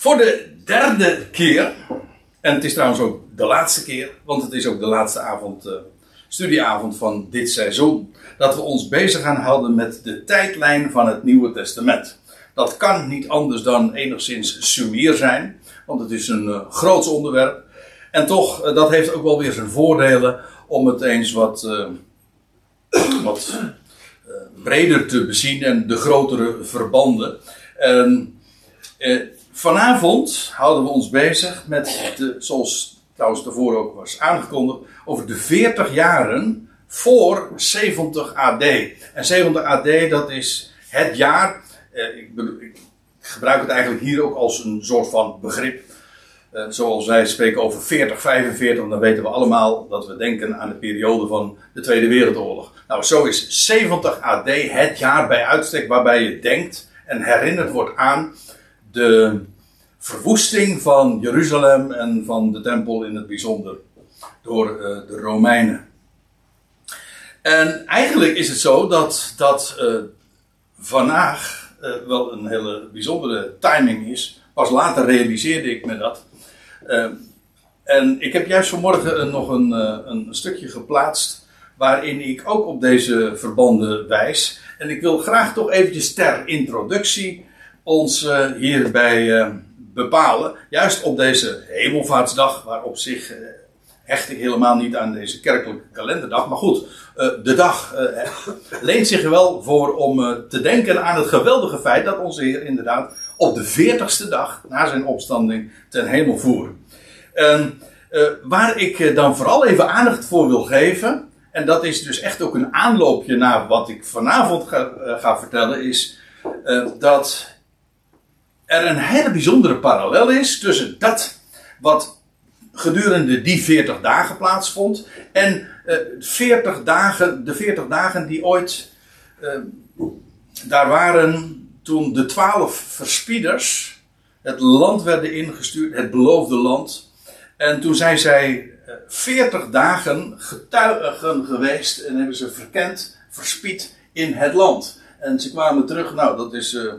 Voor de derde keer, en het is trouwens ook de laatste keer, want het is ook de laatste avond, uh, studieavond van dit seizoen, dat we ons bezig gaan houden met de tijdlijn van het Nieuwe Testament. Dat kan niet anders dan enigszins sumier zijn, want het is een uh, groots onderwerp. En toch, uh, dat heeft ook wel weer zijn voordelen om het eens wat, wat breder te bezien en de grotere verbanden. En, Vanavond houden we ons bezig met, de, zoals trouwens tevoren ook was aangekondigd, over de 40 jaren voor 70 AD. En 70 AD, dat is het jaar. Eh, ik, ik, gebruik het eigenlijk hier ook als een soort van begrip. Eh, zoals wij spreken over 40, 45, dan weten we allemaal dat we denken aan de periode van de Tweede Wereldoorlog. Nou, zo is 70 AD het jaar bij uitstek waarbij je denkt en herinnerd wordt aan de verwoesting van Jeruzalem en van de tempel in het bijzonder door uh, de Romeinen. En eigenlijk is het zo dat, dat uh, vandaag uh, wel een hele bijzondere timing is. Pas later realiseerde ik me dat. en ik heb juist vanmorgen nog een, een stukje geplaatst waarin ik ook op deze verbanden wijs. En ik wil graag toch eventjes ter introductie ons hierbij bepalen. Juist op deze hemelvaartsdag, waar op zich eh, hecht ik helemaal niet aan deze kerkelijke kalenderdag. Maar goed, eh, de dag eh, leent zich wel voor om te denken aan het geweldige feit dat onze Heer inderdaad op de veertigste dag na zijn opstanding ten hemel voer. Waar ik dan vooral even aandacht voor wil geven, en dat is dus echt ook een aanloopje naar wat ik vanavond ga, ga vertellen, is dat er een hele bijzondere parallel is tussen dat wat gedurende die 40 dagen plaatsvond en uh, eh, 40 dagen, de 40 dagen die ooit uh, daar waren toen de twaalf verspieders het land werden ingestuurd, het beloofde land. En toen zijn zij 40 eh, dagen getuigen geweest en hebben ze verkend, verspied in het land. En ze kwamen terug, nou dat is eh,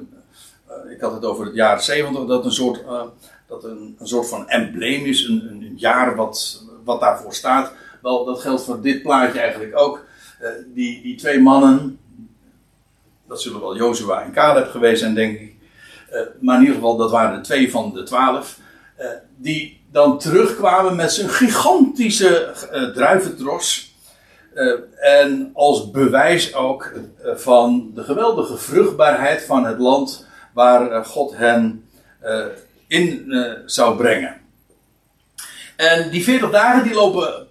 ik had het over het jaar 70, dat een soort, uh, dat een, een, soort van embleem is, een, een, jaar wat, wat daarvoor staat. Wel, dat geldt voor dit plaatje eigenlijk ook. Uh, die, die twee mannen, dat zullen wel Jozua en Caleb geweest zijn, denk ik. maar in ieder geval, dat waren de twee van de twaalf. die dan terugkwamen met zijn gigantische druiventros. en als bewijs ook van de geweldige vruchtbaarheid van het land waar eh, God hen uh, in uh, zou brengen. En die 40 dagen die lopen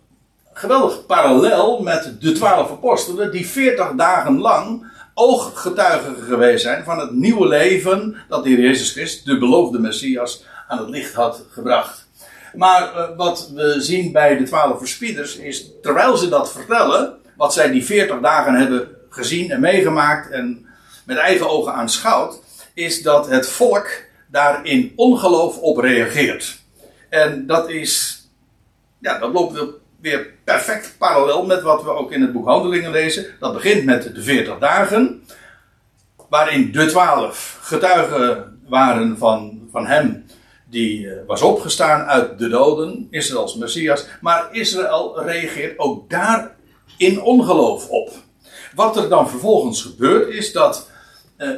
geweldig parallel met de 12 apostelen, die 40 dagen lang ooggetuigen geweest zijn van het nieuwe leven dat de Heer Jezus Christus, de beloofde Messias, aan het licht had gebracht. Maar wat we zien bij de 12 verspieders is, terwijl ze dat vertellen, wat zij die 40 dagen hebben gezien en meegemaakt en met eigen ogen aanschouwd, is dat het volk daar in ongeloof op reageert. En dat is, ja, dat loopt weer perfect parallel met wat we ook in het boek Handelingen lezen. Dat begint met de 40 dagen, waarin de twaalf getuigen waren van, van hem die uh, was opgestaan uit de doden, Israëls Messias. Maar Israël reageert ook daar in ongeloof op. Wat er dan vervolgens gebeurt is dat uh,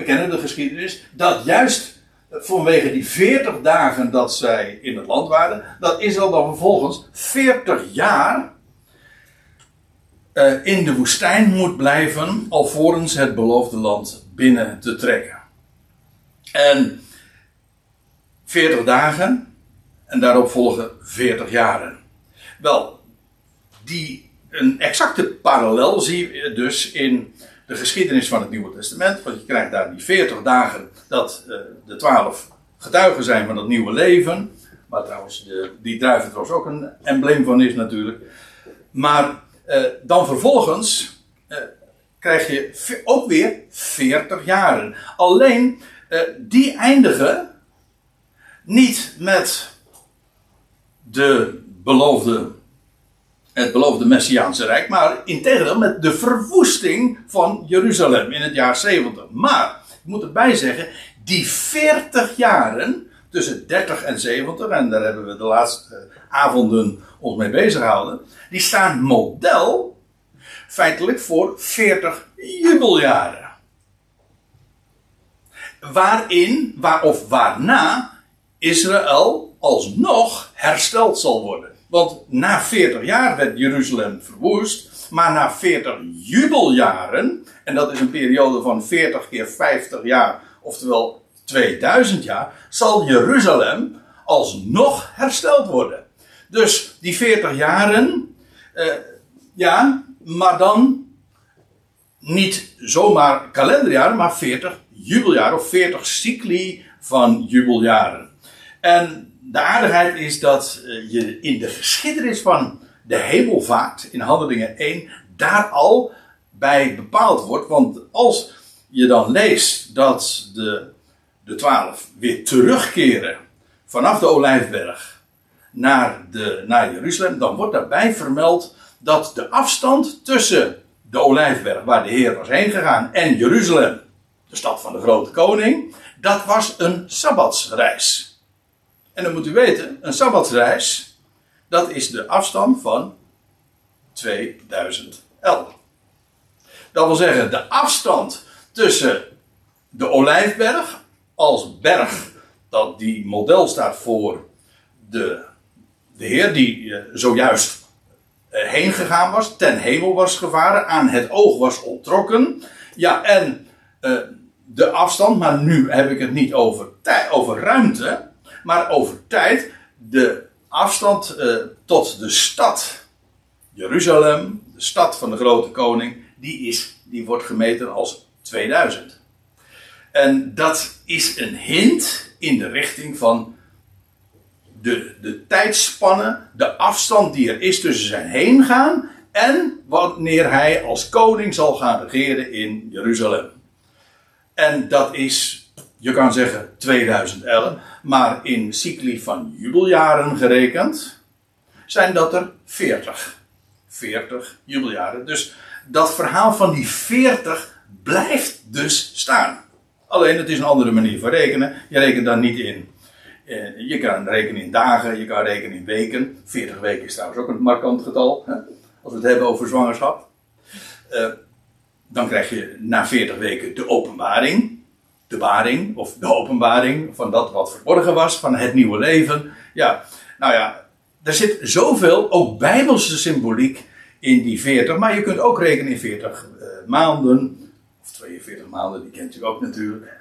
we kennen de geschiedenis, dat juist vanwege die 40 dagen dat zij in het land waren, dat Israël dan vervolgens 40 jaar uh, in de woestijn moet blijven, alvorens het beloofde land binnen te trekken. En 40 dagen en daarop volgen 40 jaren. Wel, die, een exacte parallel zie je dus in de geschiedenis van het Nieuwe Testament. Want je krijgt daar die 40 dagen dat uh, de twaalf getuigen zijn van het nieuwe leven. Waar trouwens de, die druiventros ook een embleem van is natuurlijk. Maar uh, dan vervolgens uh, krijg je ook weer 40 jaren. Alleen die eindigen niet met de beloofde het beloofde Messiaanse Rijk, maar integendeel met de verwoesting van Jeruzalem in het jaar 70. Maar, ik moet erbij zeggen, Die 40 jaren, tussen 30 en 70, en daar hebben we de laatste eh, avonden ons mee bezig gehouden, die staan model feitelijk voor 40 jubeljaren. Waarin, waar, of waarna Israël alsnog hersteld zal worden. Want na 40 jaar werd Jeruzalem verwoest, maar na 40 jubeljaren, en dat is een periode van 40 keer 50 jaar, oftewel 2000 jaar, zal Jeruzalem alsnog hersteld worden. Dus die 40 jaren, eh, ja, maar dan niet zomaar kalenderjaren, maar 40 jubeljaren of 40 cycli van jubeljaren. En de aardigheid is dat eh, je in de geschiedenis van de hemelvaart, in Handelingen 1, daar al bij bepaald wordt. Want als je dan leest dat de, de twaalf weer terugkeren vanaf de Olijfberg naar, de, naar Jeruzalem, dan wordt daarbij vermeld dat de afstand tussen de Olijfberg, waar de Heer was heen gegaan, en Jeruzalem, de stad van de grote koning, dat was een sabbatsreis. En dan moet u weten, een sabbatsreis, dat is de afstand van 2000 el. Dat wil zeggen, de afstand tussen de Olijfberg als berg, dat die model staat voor de, de Heer die eh, zojuist eh, heen gegaan was, ten hemel was gevaren, aan het oog was ontrokken. Ja, en uh, de afstand, maar nu heb ik het niet over, over ruimte, maar over tijd de afstand uh, tot de stad Jeruzalem, de stad van de grote koning, die, is, die wordt gemeten als 2000. En dat is een hint in de richting van de, de tijdspanne, de afstand die er is tussen zijn heen gaan en wanneer hij als koning zal gaan regeren in Jeruzalem. En dat is je kan zeggen 2011, maar in cycli van jubeljaren gerekend zijn dat er 40. 40 jubeljaren. Dus dat verhaal van die 40 blijft dus staan. Alleen het is een andere manier van rekenen. Je rekent dan niet in. Eh, je kan rekenen in dagen, je kan rekenen in weken. 40 weken is trouwens ook een markant getal. Hè? Als we het hebben over zwangerschap. Uh, dan krijg je na 40 weken de openbaring de baring, of de openbaring van dat wat verborgen was, van het nieuwe leven. Ja, nou ja, er zit zoveel, ook bijbelse symboliek in die 40, maar je kunt ook rekenen in 40 uh, eh, maanden, of 42 maanden, die kent u ook natuurlijk.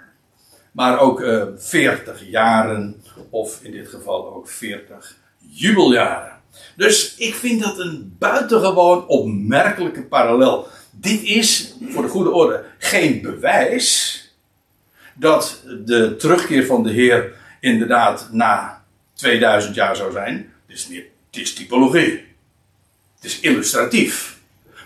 Maar ook uh, eh, 40 jaren, of in dit geval ook 40 jubeljaren. Dus ik vind dat een buitengewoon opmerkelijke parallel. Dit is, voor de goede orde, geen bewijs dat de terugkeer van de Heer inderdaad na 2000 jaar zou zijn. Het is, niet, typologie. Het is illustratief.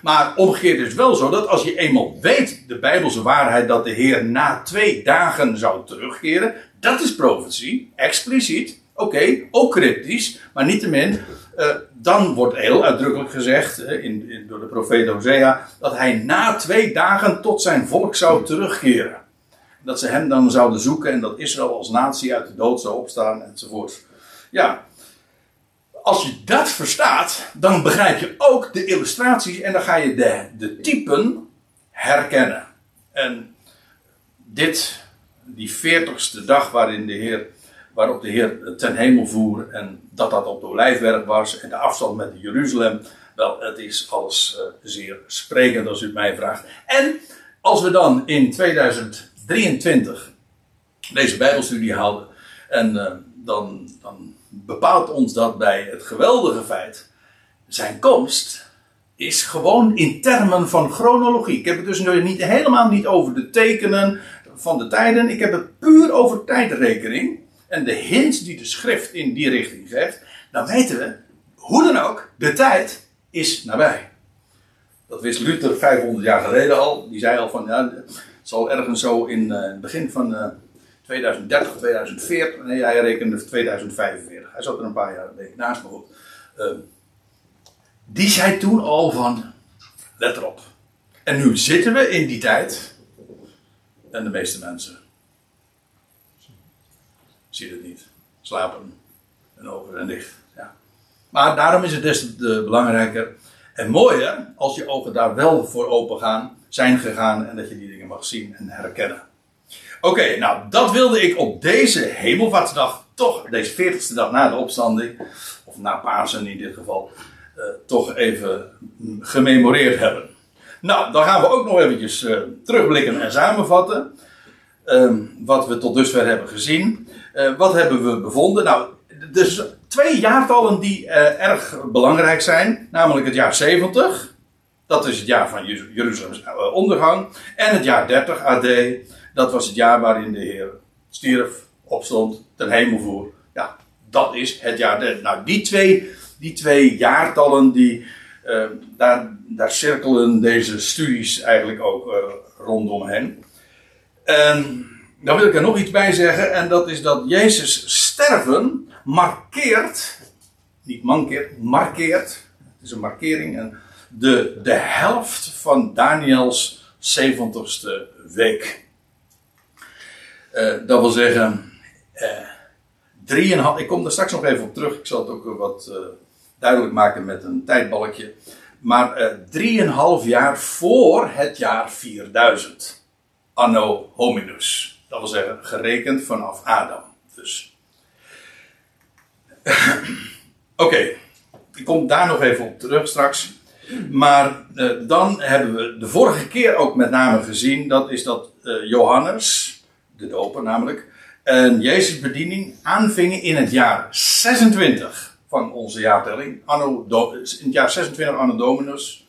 Maar omgekeerd is het wel zo dat als je eenmaal weet de Bijbelse waarheid dat de Heer na twee dagen zou terugkeren, dat is profetie, expliciet. Oké, ook cryptisch, maar niettemin, uh, dan wordt heel uitdrukkelijk gezegd in, in, door de profeet Hosea dat hij na twee dagen tot zijn volk zou terugkeren dat ze hem dan zouden zoeken en dat Israël als natie uit de dood zou opstaan enzovoort. Ja, als je dat verstaat, dan begrijp je ook de illustraties en dan ga je de, de typen herkennen. En dit, die veertigste dag waarin de Heer, waarop de Heer ten hemel voer en dat dat op de olijfberg was en de afstand met Jeruzalem, wel, het is alles uh, zeer sprekend als u het mij vraagt. En als we dan in 2000 23 deze Bijbelstudie houden. En uh, dan, dan bepaalt ons dat bij het geweldige feit. Zijn komst is gewoon in termen van chronologie. Ik heb het dus niet, helemaal niet over de tekenen van de tijden. Ik heb het puur over tijdrekening. En de hints die de schrift in die richting geeft. Dan weten we, hoe dan ook, de tijd is nabij. Dat wist Luther 500 jaar geleden al. Die zei al van, ja, zal ergens zo in uh, het begin van 2030, eh, 2040, nee, hij rekende 2045. Hij zat er een paar jaar naast, maar goed. Uh, die zei toen al van, let erop. En nu zitten we in die tijd. En de meeste mensen ziet het niet. Slapen. En ogen zijn dicht. Ja. Maar daarom is het des te belangrijker en mooier als je ogen daar wel voor open gaan, zijn gegaan en dat je die dingen mag zien en herkennen. Oké, nou dat wilde ik op deze hemelvaartsdag, toch deze 40ste dag na de opstanding, of na Pasen in dit geval, uh, toch even gememoreerd hebben. Nou, dan gaan we ook nog eventjes uh, terugblikken en samenvatten. Uh, wat we tot dusver hebben gezien. Uh, wat hebben we bevonden? Nou, dus twee jaartallen die erg belangrijk zijn. Namelijk het jaar 70. Dat is het jaar van Jeruzalems ondergang. En het jaar 30 AD. Dat was het jaar waarin de Heer stierf, opstond, ten hemel voer. Ja, dat is het jaar. Nou, die twee, die twee jaartallen, die, uh, daar, daar cirkelen deze studies eigenlijk ook uh, rondomheen. En dan wil ik er nog iets bij zeggen, en dat is dat Jezus sterven markeert, niet mankeert, markeert, het is een markering, en de, de helft van Daniels 70ste week. Uh, dat wil zeggen, uh, drieënhalf, ik kom daar straks nog even op terug. Ik zal het ook wat uh, duidelijk maken met een tijdbalkje. Maar drieënhalf jaar voor het jaar 4000. Anno hominus. Dat wil zeggen, gerekend vanaf Adam. Dus. Oké, ik kom daar nog even op terug straks. Maar dan hebben we de vorige keer ook met name gezien, dat is dat Johannes, de doper namelijk, en Jezus' bediening aanvingen in het jaar 26 van onze jaartelling, anno, in het jaar 26 anno Dominus.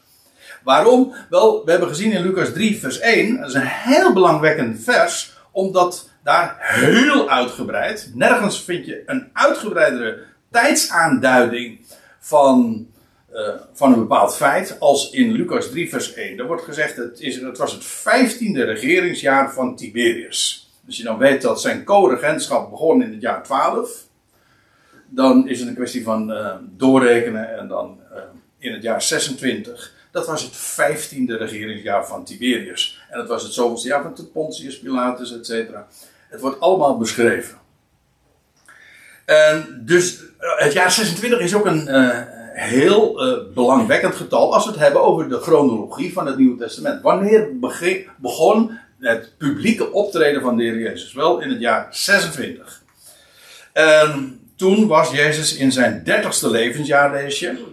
Waarom? Wel, we hebben gezien in Lucas 3 vers 1, dat is een heel belangwekkend vers, omdat daar heel uitgebreid, nergens vind je een uitgebreidere tijdsaanduiding van, uh, van een bepaald feit als in Lucas 3 vers 1. Daar wordt gezegd, het, is, het was het vijftiende regeringsjaar van Tiberius. Als je dan weet dat zijn co-regentschap begon in het jaar 12, dan is het een kwestie van uh, doorrekenen en dan uh, in het jaar 26. Dat was het vijftiende regeringsjaar van Tiberius. En dat was het zoveelste jaar van Pontius Pilatus, et cetera. Het wordt allemaal beschreven. En dus het jaar 26 is ook een heel belangwekkend getal als we het hebben over de chronologie van het Nieuwe Testament. Wanneer begon het publieke optreden van de Heer Jezus. Wel in het jaar 26. En toen was Jezus in zijn dertigste levensjaar, lees je.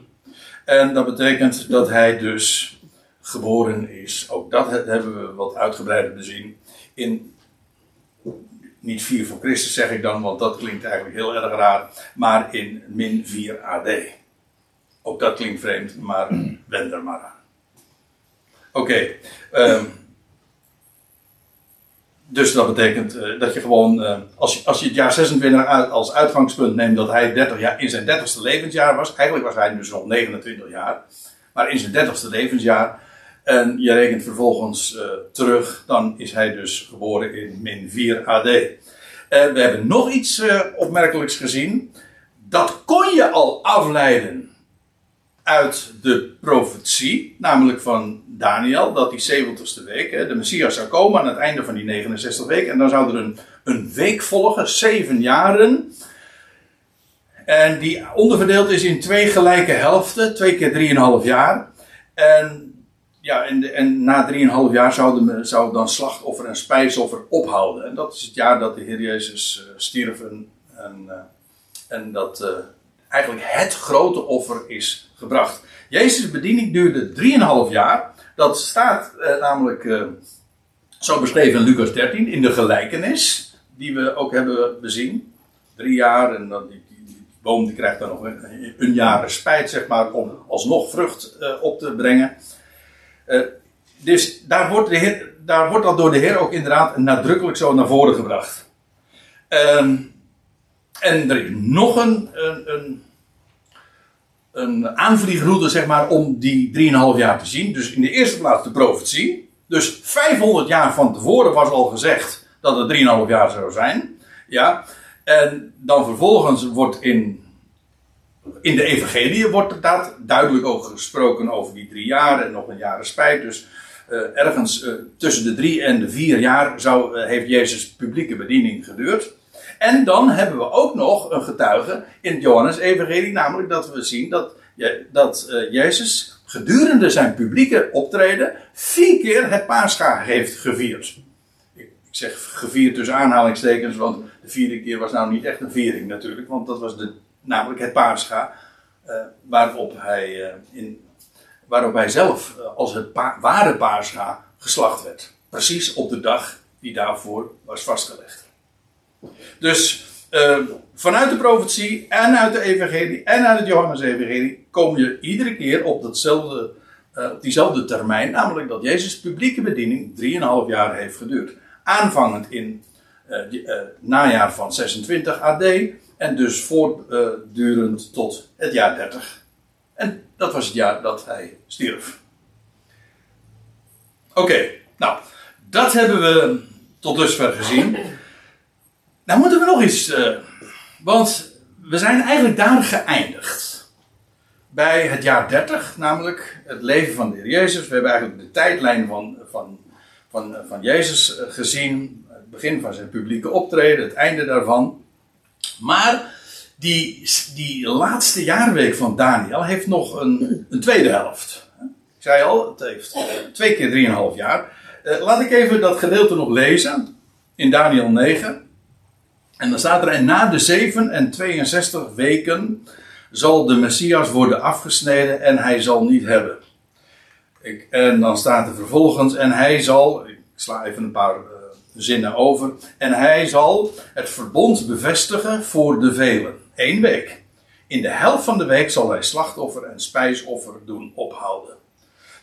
En dat betekent dat hij dus geboren is. Ook dat hebben we wat uitgebreider bezien. In niet 4 voor Christus zeg ik dan, want dat klinkt eigenlijk heel erg raar. Maar in min 4 AD. Ook dat klinkt vreemd, maar wend er maar aan. Oké. Okay, um, dus dat betekent uh, dat je gewoon, uh, als, je, als je het jaar 26 uit, als uitgangspunt neemt dat hij 30 jaar, in zijn 30ste levensjaar was. Eigenlijk was hij dus nog 29 jaar. Maar in zijn 30ste levensjaar. En je rekent vervolgens uh, terug, dan is hij dus geboren in min 4 AD. we hebben nog iets opmerkelijks gezien. Dat kon je al afleiden uit de profetie, namelijk van Daniel, dat die 70ste week, de Messias zou komen aan het einde van die 69 weken. En dan zou er een, een week volgen, zeven jaren. En die onderverdeeld is in twee gelijke helften, twee keer drieënhalf jaar. En, ja, en, de, en na drieënhalf jaar zou, de, zou dan slachtoffer en spijsoffer ophouden. En dat is het jaar dat de Heer Jezus uh, stierf en, en, en dat uh, eigenlijk het grote offer is gebracht. Jezus' bediening duurde 3,5 jaar. Dat staat eh, namelijk eh, zo beschreven in Lucas 13 in de gelijkenis die we ook hebben bezien. Drie jaar en dan die, boom die krijgt dan nog een, een jaar spijt zeg maar om alsnog vrucht uh, op te brengen. Uh, dus daar wordt, de daar wordt dat door de Heer ook inderdaad nadrukkelijk zo naar voren gebracht. Um, en er is nog een, een, een een aanvliegroute, zeg maar, om die 3,5 jaar te zien. Dus in de eerste plaats de profetie. Dus 500 jaar van tevoren was al gezegd dat het 3,5 jaar zou zijn. Ja. En dan vervolgens wordt in, in de evangelie wordt dat duidelijk ook gesproken over die drie jaar en nog een jaar spijt. Dus uh, ergens uh, tussen de drie en de vier jaar zou, uh, heeft Jezus publieke bediening geduurd. En dan hebben we ook nog een getuige in het Johannes-evangelie, namelijk dat we zien dat, dat uh, Jezus gedurende zijn publieke optreden vier keer het paascha heeft gevierd. Ik, zeg gevierd tussen aanhalingstekens, want de vierde keer was nou niet echt een viering natuurlijk, want dat was de, namelijk het paascha, uh, waarop hij in waarop hij zelf als het ware paascha geslacht werd. Precies op de dag die daarvoor was vastgelegd. Dus uh, vanuit de profetie en uit de evangelie en uit het Johannes-evangelie kom je iedere keer uh, op diezelfde termijn, namelijk dat Jezus' publieke bediening 3,5 jaar heeft geduurd. Aanvangend in uh, najaar van 26 AD en dus voortdurend tot het jaar 30. En dat was het jaar dat hij stierf. Oké, nou, dat hebben we tot dusver gezien. Nou moeten we nog iets. Uh, want we zijn eigenlijk daar geëindigd. Bij het jaar 30, namelijk het leven van de Heer Jezus. We hebben eigenlijk de tijdlijn van, van, van, van Jezus eh, gezien. Het begin van zijn publieke optreden, het einde daarvan. Maar die, die laatste jaarweek van Daniel heeft nog een, een tweede helft. Ik zei al, het heeft twee keer drieënhalf jaar. Uh, laat ik even dat gedeelte nog lezen. In Daniel 9. En dan staat er, en na de 7 en 62 weken zal de Messias worden afgesneden en hij zal niet hebben. Ik, en dan staat er vervolgens, en hij zal, ik sla even een paar uh, zinnen over, en hij zal het verbond bevestigen voor de velen. Eén week. In de helft van de week zal hij slachtoffer en spijsoffer doen ophouden.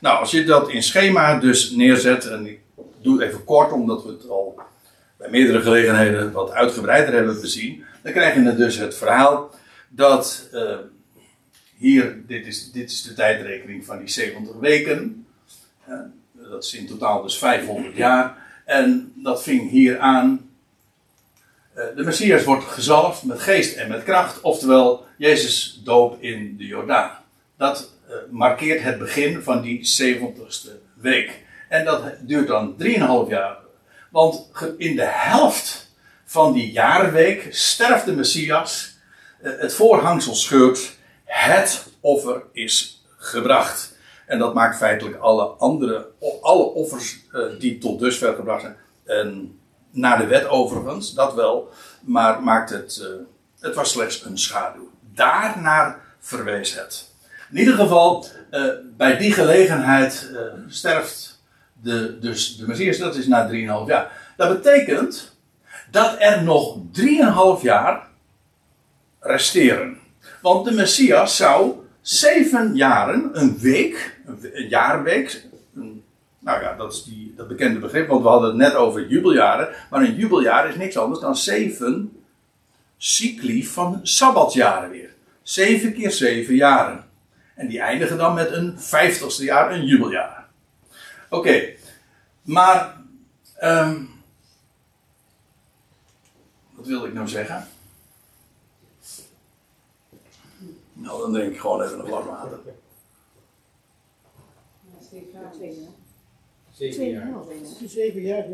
Nou, als je dat in schema dus neerzet, en ik doe het even kort omdat we het al bij meerdere gelegenheden wat uitgebreider hebben bezien, dan krijg je dus het verhaal dat uh, hier, dit is, dit is de tijdrekening van die 70 weken. Dat is in totaal dus 500 jaar. En dat ving hier aan. Uh, de Messias wordt gezalfd met geest en met kracht, oftewel Jezus doop in de Jordaan. Dat markeert het begin van die 70ste week. En dat duurt dan 3,5 jaar want in de helft van die jaarweek sterft de Messias. Eh, het voorhangsel scheurt. Het offer is gebracht. En dat maakt feitelijk alle andere, alle offers eh, die tot dusver gebracht zijn. En naar de wet overigens, dat wel. Maar maakt het, eh, het was slechts een schaduw. Daarnaar verwees het. In ieder geval, bij die gelegenheid sterft de, dus de Messias, dat is na 3,5 jaar. Dat betekent dat er nog 3,5 jaar resteren. Want de Messias zou zeven jaren, een week, een jaarweek, nou ja, dat is die, dat bekende begrip, want we hadden het net over jubeljaren. Maar een jubeljaar is niks anders dan zeven cycli van sabbatjaren weer. Zeven keer zeven jaren. En die eindigen dan met een vijftigste jaar, een jubeljaar. Oké, maar um, wat wil ik nou zeggen? Nou, dan drink ik gewoon even een glas water. Zeven jaar. Zeven jaar.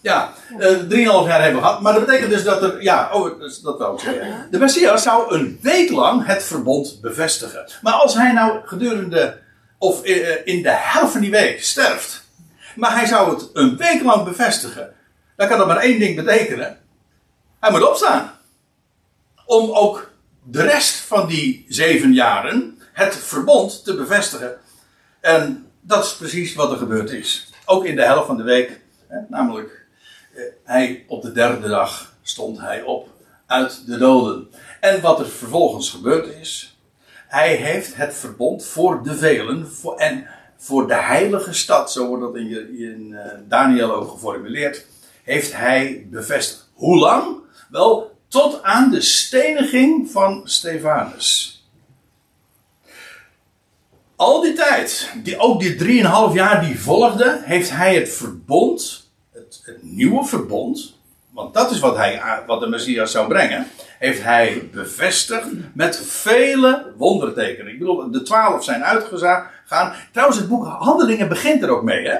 Ja, uh, drieënhalf jaar hebben we gehad. Maar dat betekent dus dat er. Ja, oh, dat wou ik zeggen. De Messias zou een week lang het verbond bevestigen. Maar als hij nou gedurende of eh, in de helft van die week sterft, maar hij zou het een week lang bevestigen, dan kan dat maar één ding betekenen. Hij moet opstaan. Om ook de rest van die zeven jaren het verbond te bevestigen. En dat is precies wat er gebeurd is. Ook in de helft van de week, hè, namelijk eh, hij op de derde dag stond hij op uit de doden. En wat er vervolgens gebeurd is, hij heeft het verbond voor de velen voor, en voor de heilige stad, zo wordt dat in, in uh, Daniel ook geformuleerd, heeft hij bevestigd. Hoe lang? Wel, tot aan de steniging van Stefanus. Al die tijd, die, ook die drieënhalf jaar die volgde, heeft hij het verbond, het, het nieuwe verbond, want dat is wat, hij, wat de Messias zou brengen, heeft hij bevestigd met vele wondertekenen. Ik bedoel, de twaalf zijn uitgegaan. Trouwens, het boek Handelingen begint er ook mee. Hè?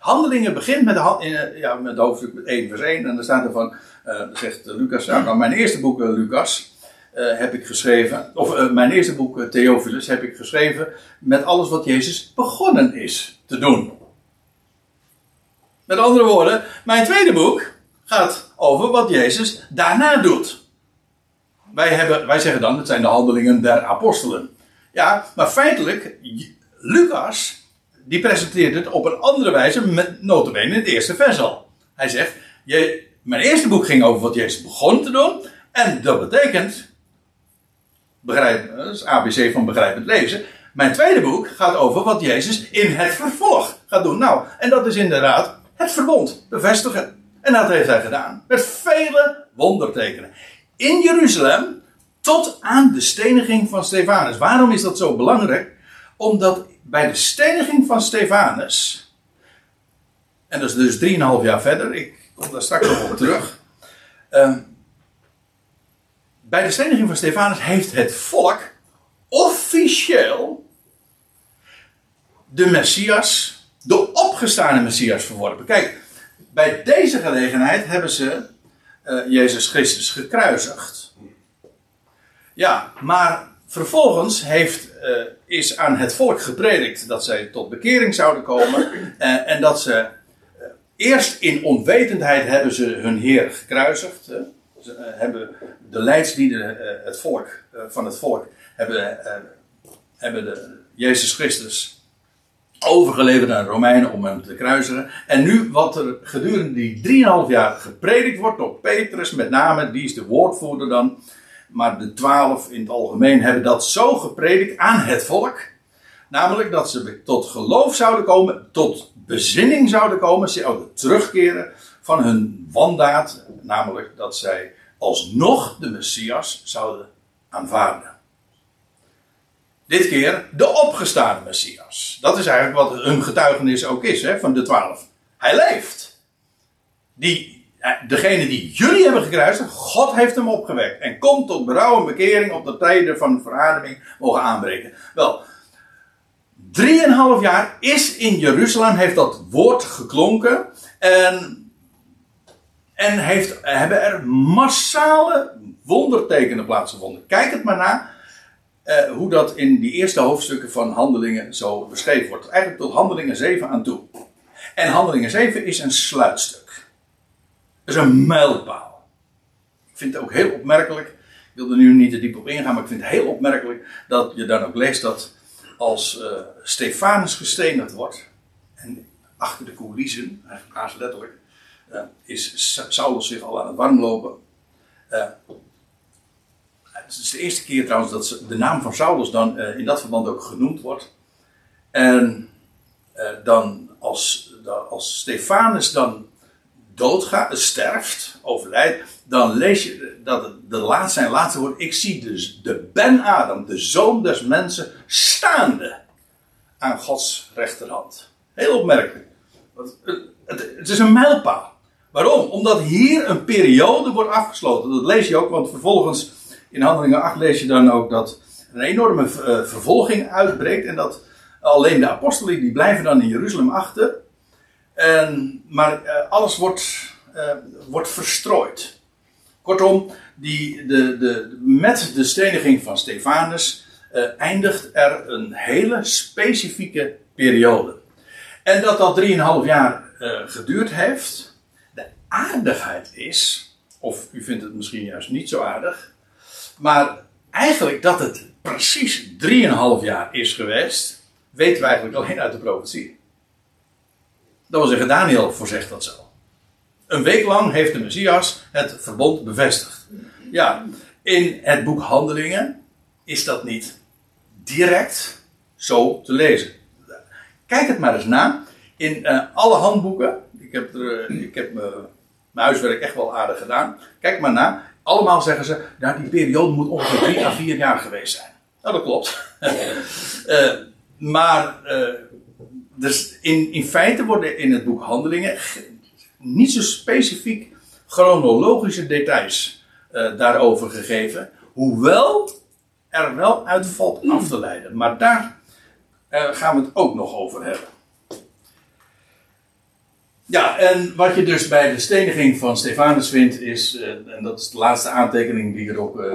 Handelingen begint met, eh, ja, met hoofdstuk 1 vers 1. En dan staat er van, eh, zegt Lucas, nou, mijn eerste boek eh, Lucas heb ik geschreven. Of mijn eerste boek Theophilus heb ik geschreven met alles wat Jezus begonnen is te doen. Met andere woorden, mijn tweede boek gaat over wat Jezus daarna doet. Wij, hebben, wij zeggen dan, het zijn de handelingen der apostelen. Ja, maar feitelijk, Lucas, die presenteert het op een andere wijze, met notabene in het eerste vers al. Hij zegt, je, mijn eerste boek ging over wat Jezus begon te doen. En dat betekent, begrijp, dat is ABC van begrijpend lezen. Mijn tweede boek gaat over wat Jezus in het vervolg gaat doen. Nou, en dat is inderdaad het verbond bevestigen. En dat heeft hij gedaan. Met vele wondertekenen. In Jeruzalem tot aan de steniging van Stefanus. Waarom is dat zo belangrijk? Omdat bij de steniging van Stefanus. En dat is dus 3,5 jaar verder. Ik kom daar straks nog op terug. Ehm, bij de steniging van Stefanus heeft het volk officieel de Messias, de opgestane Messias verworpen. Kijk, bij deze gelegenheid hebben ze eh, Jezus Christus gekruisigd. Ja, maar vervolgens heeft, eh, is aan het volk gepredikt dat zij tot bekering zouden komen eh, en dat ze eerst in onwetendheid hebben ze hun Heer gekruisigd. Ze hebben de leidslieden, het volk, van het volk, hebben, hebben de, Jezus Christus overgeleverd aan de Romeinen om hem te kruisigen. En nu wat er gedurende die 3,5 jaar gepredikt wordt door Petrus, met name, die is de woordvoerder dan. Maar de twaalf in het algemeen hebben dat zo gepredikt aan het volk. Namelijk dat ze tot geloof zouden komen, tot bezinning zouden komen, ze zouden terugkeren van hun wandaad. Namelijk dat zij alsnog de Messias zouden aanvaarden. Dit keer de opgestane Messias. Dat is eigenlijk wat hun getuigenis ook is hè, van de twaalf. Hij leeft. Die, eh, degene die jullie hebben gekruisigd, God heeft hem opgewekt. En komt tot berouw en bekering op de tijden van verademing mogen aanbreken. Wel, drieënhalf jaar is in Jeruzalem, heeft dat woord geklonken. En en heeft, hebben er massale wondertekenen plaatsgevonden. Kijk het maar na eh, hoe dat in die eerste hoofdstukken van Handelingen zo beschreven wordt. Eigenlijk tot Handelingen 7 aan toe. En Handelingen 7 is een sluitstuk. Het is een mijlpaal. Ik vind het ook heel opmerkelijk. Ik wil er nu niet te diep op ingaan, maar ik vind het heel opmerkelijk dat je dan ook leest dat als eh, Stefanus gestenigd wordt. En achter de coulissen, haast letterlijk uh, is Sa- Saulus zich al aan het warmlopen. Uh, het is de eerste keer trouwens dat de naam van Saulus dan uh, in dat verband ook genoemd wordt. En uh, dan als, als Stefanus dan doodgaat, sterft, overlijdt, dan lees je dat de laatste, zijn laatste woord, ik zie dus de Ben Adam, de zoon des mensen, staande aan Gods rechterhand. Heel opmerkelijk. Het, het is een mijlpaal. Waarom? Omdat hier een periode wordt afgesloten. Dat lees je ook, want vervolgens in Handelingen 8 lees je dan ook dat een enorme uh, vervolging uitbreekt. En dat alleen de apostelen die blijven dan in Jeruzalem achter. En, maar uh, alles wordt, uh, wordt verstrooid. Kortom, die, de, de, met de steniging van Stefanus eindigt er een hele specifieke periode. En dat dat 3,5 jaar geduurd heeft aardigheid is, of u vindt het misschien juist niet zo aardig, maar eigenlijk dat het precies 3,5 jaar is geweest, weten we eigenlijk alleen uit de profetie. Dat wil zeggen, Daniel voorzegt dat zo. Een week lang heeft de Messias het verbond bevestigd. Ja, in het boek Handelingen is dat niet direct zo te lezen. Kijk het maar eens na. In uh, alle handboeken, ik heb, er, ik heb uh, mijn huiswerk echt wel aardig gedaan. Kijk maar na. Allemaal zeggen ze, nou, die periode moet ongeveer drie à vier jaar geweest zijn. Nou, dat klopt. uh, maar uh, dus in, in feite worden in het boek Handelingen niet zo specifiek chronologische details uh, daarover gegeven. Hoewel er wel uit valt af te leiden. Maar daar gaan we het ook nog over hebben. Ja, en wat je dus bij de steniging van Stefanus vindt, is, eh, en dat is de laatste aantekening die ik er ook eh,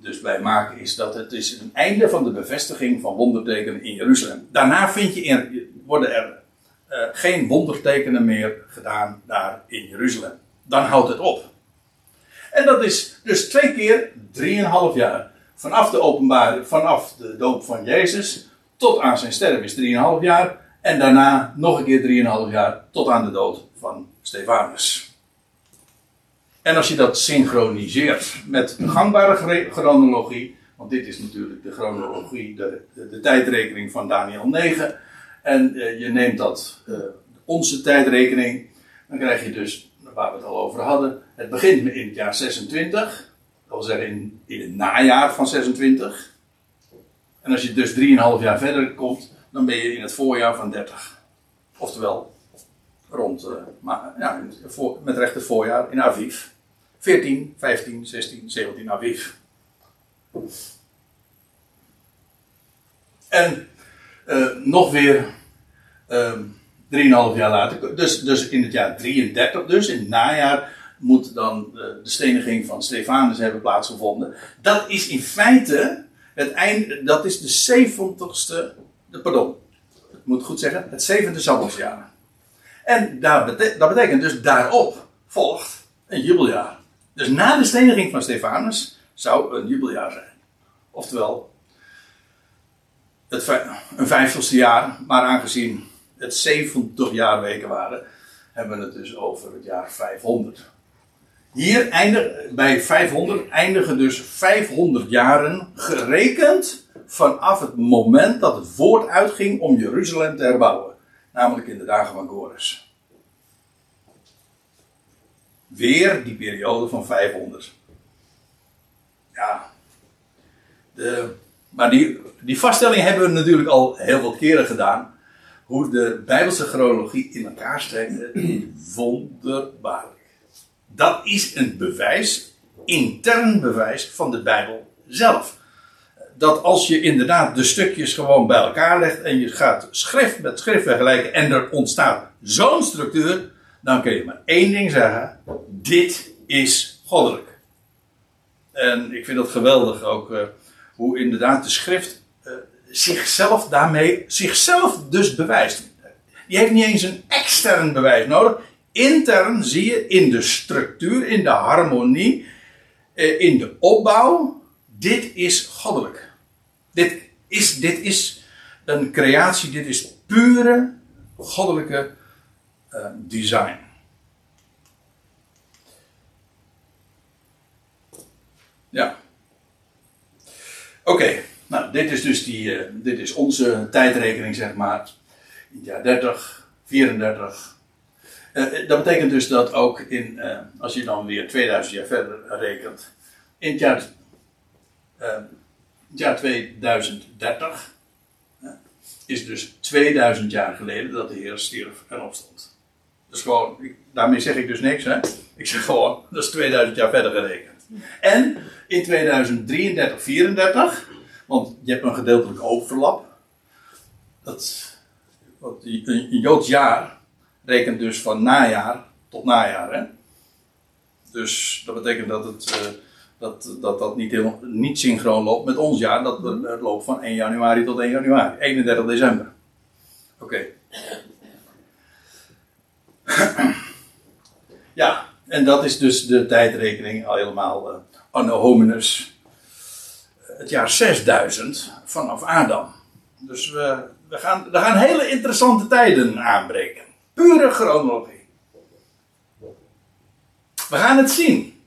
dus bij maak, is dat het is een einde van de bevestiging van wondertekenen in Jeruzalem. Daarna vind je in, worden er eh, geen wondertekenen meer gedaan daar in Jeruzalem. Dan houdt het op. En dat is dus twee keer drieënhalf jaar. Vanaf de openbaring, vanaf de doop van Jezus tot aan zijn sterven is drieënhalf jaar. En daarna nog een keer 3,5 jaar tot aan de dood van Stefanus. En als je dat synchroniseert met de gangbare chronologie, want dit is natuurlijk de chronologie, de, de, tijdrekening van Daniel 9, en uh, je neemt dat, uh, onze tijdrekening, dan krijg je dus, waar we het al over hadden, het begint in het jaar 26, dat wil zeggen in, in het najaar van 26. En als je dus 3,5 jaar verder komt, dan ben je in het voorjaar van 30. Oftewel, rond, uh, maar, ja, voor, met het voorjaar in Aviv. 14, 15, 16, 17 Aviv. En uh, nog weer uh, ehm, 3,5 jaar later, dus, dus in het jaar 33, dus in het najaar, moet dan uh, de steniging van Stefanus hebben plaatsgevonden. Dat is in feite het einde, dat is de 70ste pardon, ik moet goed zeggen, het zevende Sabbatsjaar. En dat betekent dus daarop volgt een jubeljaar. Dus na de steniging van Stefanus zou een jubeljaar zijn. Oftewel, het, een vijftigste jaar, maar aangezien het 70 jaar weken waren, hebben we het dus over het jaar 500. Hier eindig, bij 500 eindigen dus 500 jaren gerekend vanaf het moment dat het woord uitging om Jeruzalem te herbouwen. Namelijk in de dagen van Kores. Weer die periode van 500. Ja. De, maar die, die vaststelling hebben we natuurlijk al heel wat keren gedaan. Hoe de Bijbelse chronologie in elkaar steekt. Wonderbaarlijk. Dat is een bewijs, intern bewijs van de Bijbel zelf dat als je inderdaad de stukjes gewoon bij elkaar legt en je gaat schrift met schrift vergelijken en er ontstaat zo'n structuur, dan kun je maar één ding zeggen: dit is goddelijk. En ik vind dat geweldig ook uh, hoe inderdaad de schrift uh, zichzelf daarmee, zichzelf dus bewijst. Die heeft niet eens een extern bewijs nodig. Intern zie je in de structuur, in de harmonie, uh, in de opbouw, dit is goddelijk. Dit is, dit is een creatie, dit is pure goddelijke uh, design. Ja. Oké, nou dit is dus die, uh, dit is onze tijdrekening zeg maar. In het jaar 30, 34. Uh, dat betekent dus dat ook in, als je dan weer 2000 jaar verder rekent, in het jaar het jaar 2030 is dus 2000 jaar geleden dat de Heer stierf en opstond. Dus gewoon, daarmee zeg ik dus niks, hè? Ik zeg gewoon, dat is 2000 jaar verder gerekend. En in 2033, 34, want je hebt een gedeeltelijk overlap. Dat, een, een Joods jaar rekent dus van najaar tot najaar, hè? Dus dat betekent dat het. Uh, dat dat, dat niet, helemaal, niet synchroon loopt met ons jaar. Dat het loopt van 1 januari tot 1 januari. 31 december. Oké. ja, en dat is dus de tijdrekening al helemaal uh, anno hominus. Het jaar 6000 vanaf Adam. Dus we, we, gaan, we gaan hele interessante tijden aanbreken. Pure chronologie. We gaan het zien.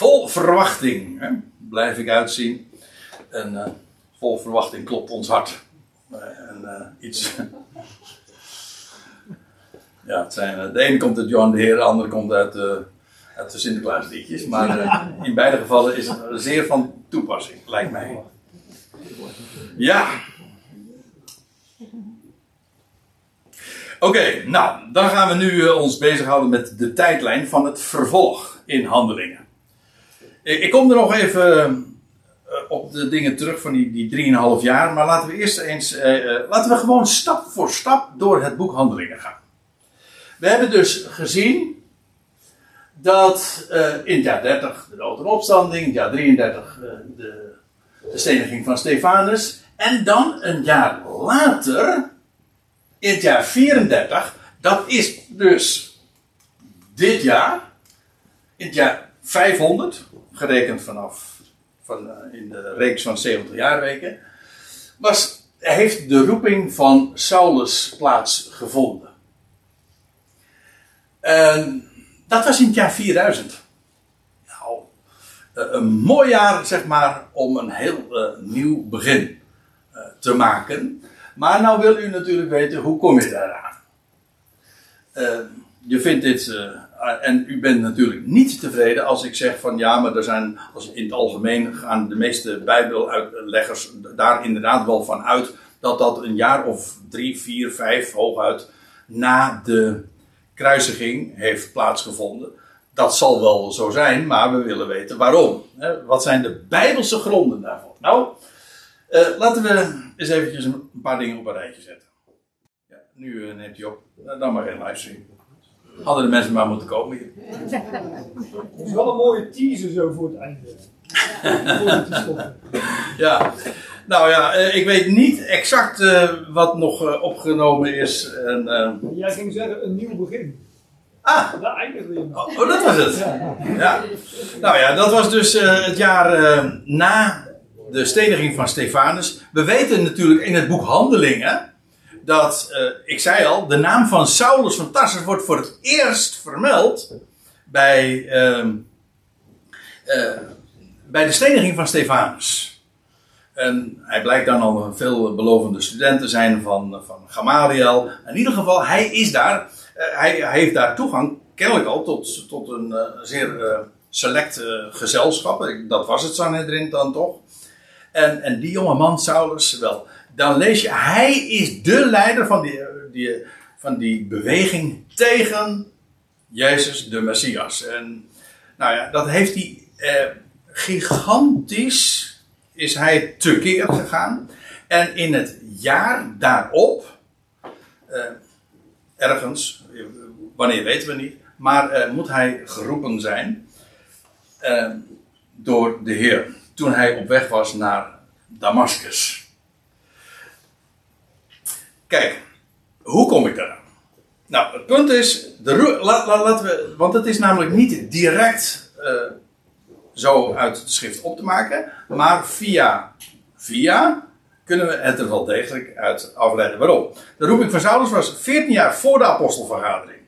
Vol verwachting hè, blijf ik uitzien. En uh, vol verwachting klopt ons hart. Uh, en uh, iets. ja, het zijn, de ene komt uit Johan de Heer, de andere komt uit, uit de Sinterklaasliedjes. Maar in beide gevallen is het zeer van toepassing, lijkt mij. Ja. Oké, nou, dan gaan we nu ons bezighouden met de tijdlijn van het vervolg in handelingen. Ik kom er nog even eh, op de dingen terug van die, die 3,5 jaar. Maar laten we eerst eens. Eh, eh, laten we gewoon stap voor stap door het boek Handelingen gaan. We hebben dus gezien dat uh, in het jaar 30 de dood en opstanding, in het jaar 33 uh, de, de steniging van Stefanus. En dan een jaar later, in het jaar 34, dat is dus dit jaar, in het jaar 500, gerekend vanaf van, uh, in de reeks van 70 jaarweken, was, heeft de roeping van Saulus plaatsgevonden. En dat was in het jaar 4000. Nou, een mooi jaar, zeg maar, om een heel uh, nieuw begin te maken. Maar nou wil u natuurlijk weten, hoe kom je daaraan? Uh, je vindt dit, en u bent natuurlijk niet tevreden als ik zeg van ja, maar er zijn, als in het algemeen gaan de meeste bijbeluitleggers daar inderdaad wel van uit dat dat een jaar of drie, vier, vijf hooguit na de kruisiging heeft plaatsgevonden. Dat zal wel zo zijn, maar we willen weten waarom. Wat zijn de bijbelse gronden daarvoor? Nou, uh, laten we eens eventjes een paar dingen op een rijtje zetten. Ja, nu uh, neemt hij op. Dan maar geen livestream. Hadden de mensen maar moeten komen hier. Het is wel een mooie teaser zo voor het einde. ja, nou ja, ik weet niet exact uh, wat nog opgenomen is. En, uh... Jij ging zeggen een nieuw begin. Ah! Daar eindigen we oh, oh, dat was het. Ja. ja. Nou ja, dat was dus het jaar na de steniging van Stefanus. We weten natuurlijk in het boek Handelingen dat, ik zei al, de naam van Saulus van Tarsus wordt voor het eerst vermeld bij, ehm, bij de steniging van Stefanus. En hij blijkt dan al een veelbelovende student te zijn van, van Gamaliel. In ieder geval, hij is daar. Uh, hij, hij, heeft daar toegang, kennelijk al, tot, tot een zeer select gezelschap. Dat was het Sanhedrin dan toch. En, en die jonge man, Saulus, wel. Dan lees je, hij is de leider van die, die, van die beweging tegen Jezus de Messias. En nou ja, dat heeft hij gigantisch is hij tekeer gegaan. En in het jaar daarop, uh, ergens, wanneer weten we niet, maar uh, moet hij geroepen zijn uh, door de Heer. Toen hij op weg was naar Damascus. Kijk, hoe kom ik daar? Nou, het punt is, de, la, la, laten we, want het is namelijk niet direct zo uit de schrift op te maken. Maar via, via kunnen we het er wel degelijk uit afleiden. Waarom? De roeping van Saulus was 14 jaar voor de apostelvergadering.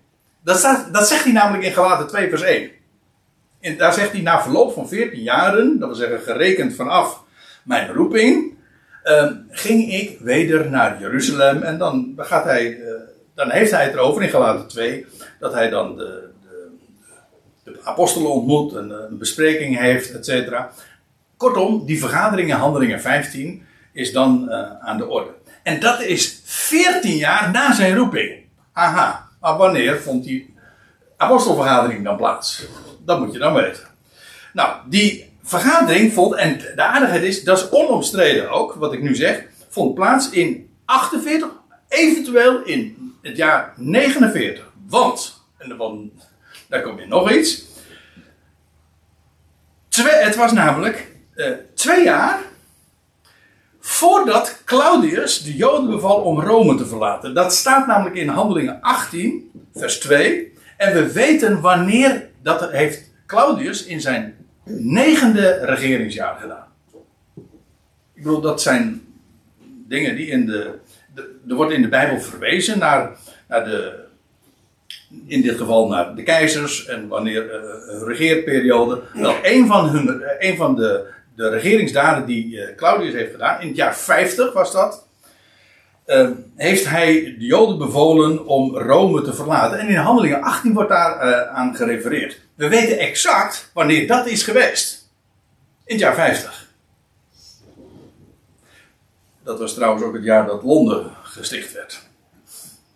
Dat, staat, dat zegt hij namelijk in Galaten 2 vers 1. En daar zegt hij na verloop van 14 jaren, dat wil zeggen gerekend vanaf mijn roeping, uh, ging ik weder naar Jeruzalem. En dan, gaat hij, uh, dan heeft hij het erover in Galaten 2, dat hij dan de, de apostelen ontmoet, een, een bespreking heeft, et cetera. Kortom, die vergadering in Handelingen 15 is dan uh, aan de orde. En dat is 14 jaar na zijn roeping. Aha, maar wanneer vond die apostelvergadering dan plaats? Dat moet je dan weten. Nou, die vergadering vond, en de aardigheid is, dat is onomstreden ook, wat ik nu zeg, vond plaats in 48, eventueel in het jaar 49. Want, en dan daar komt je nog iets. Twee, het was namelijk uh, twee jaar voordat Claudius de Joden beval om Rome te verlaten. Dat staat namelijk in Handelingen 18, vers 2. En we weten wanneer dat heeft Claudius in zijn negende regeringsjaar gedaan. Ik bedoel, dat zijn dingen die in de. er wordt in de Bijbel verwezen naar, naar de in dit geval naar de keizers en wanneer uh, hun regeerperiode. Wel, een van, hun, uh, een van de, de regeringsdaden die uh, Claudius heeft gedaan, in het jaar 50 was dat, heeft hij de Joden bevolen om Rome te verlaten. En in handelingen 18 wordt daar aan gerefereerd. We weten exact wanneer dat is geweest. In het jaar 50. Dat was trouwens ook het jaar dat Londen gesticht werd.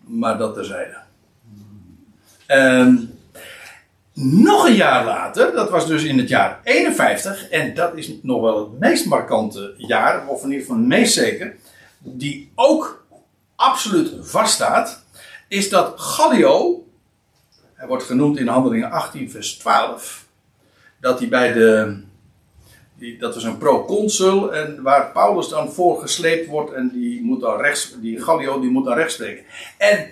Maar dat terzijde. Um, nog een jaar later, dat was dus in het jaar 51, en dat is nog wel het meest markante jaar, of in ieder geval het meest zeker, die ook absoluut vaststaat, is dat Gallio wordt genoemd in Handelingen 18, vers 12. Dat hij bij de. Die, dat was een proconsul en waar Paulus dan voor gesleept wordt en die moet dan rechts, die Gallio die moet dan rechts spreken. En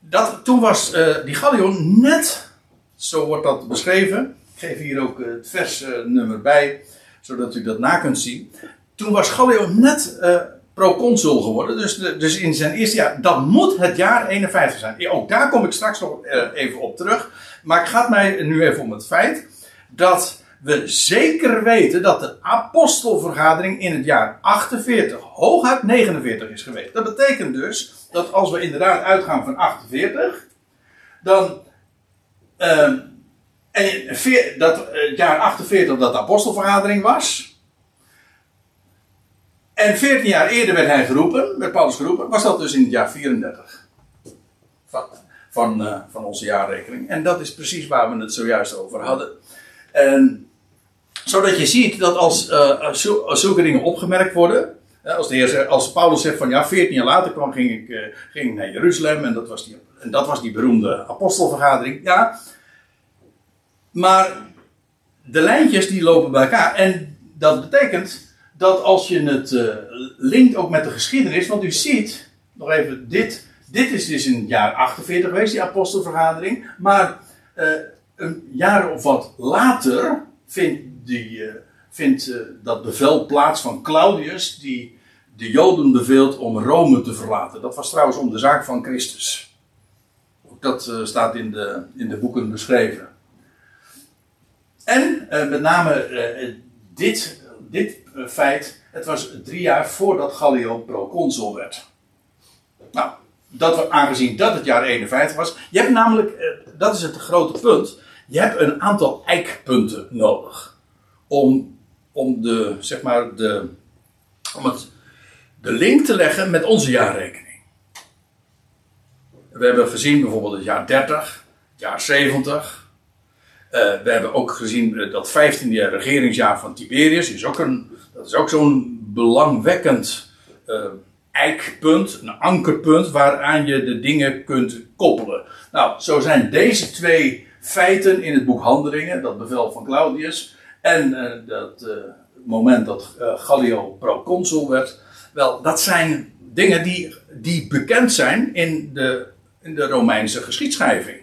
dat, toen was uh, die Gallio net, zo wordt dat beschreven. Ik geef hier ook het versnummer bij, zodat u dat na kunt zien. Toen was Gallio net uh, proconsul geworden. Dus, dus in zijn eerste jaar. Dat moet het jaar 51 zijn. Ook daar kom ik straks nog uh, even op terug. Maar het gaat mij nu even om het feit dat we zeker weten dat de apostelvergadering in het jaar 48, hooguit 49 is geweest. Dat betekent dus dat als we inderdaad uitgaan van 48, dan. Uh, en dat het jaar 48 dat de apostelvergadering was. En 14 jaar eerder werd hij geroepen, werd Paulus geroepen, was dat dus in het jaar 34 van, van, uh, van onze jaarrekening. En dat is precies waar we het zojuist over hadden. En, zodat je ziet dat als, als zulke dingen opgemerkt worden, als, de heer, als Paulus zegt van ja, 14 jaar later kwam, ging, ik, ging naar Jeruzalem en dat, was die, en dat was die beroemde apostelvergadering. Ja, maar de lijntjes die lopen bij elkaar. En dat betekent dat als je het uh, linkt ook met de geschiedenis, want u ziet, nog even dit, dit is dus in het jaar 48 geweest, die apostelvergadering, maar uh, een jaar of wat later vindt, die, uh, vindt dat bevel plaats van Claudius, die de Joden beveelt om Rome te verlaten. Dat was trouwens om de zaak van Christus. Ook dat staat in de, in de boeken beschreven. En met name dit, dit feit, het was drie jaar voordat Gallio proconsul werd. Nou, dat, aangezien dat het jaar 51 was. Je hebt namelijk, dat is het grote punt, je hebt een aantal eikpunten nodig. Om, om, de, zeg maar de, om het, de link te leggen met onze jaarrekening. We hebben gezien bijvoorbeeld het jaar 30, het jaar 70, uh, we hebben ook gezien dat 15e regeringsjaar van Tiberius is ook een, dat is ook zo'n belangwekkend uh, eikpunt, een ankerpunt waaraan je de dingen kunt koppelen. Nou, zo zijn deze twee feiten in het boek Handelingen, dat bevel van Claudius en uh, dat moment dat Gallio proconsul werd, wel, dat zijn dingen die, die bekend zijn in de, in de Romeinse geschiedschrijving.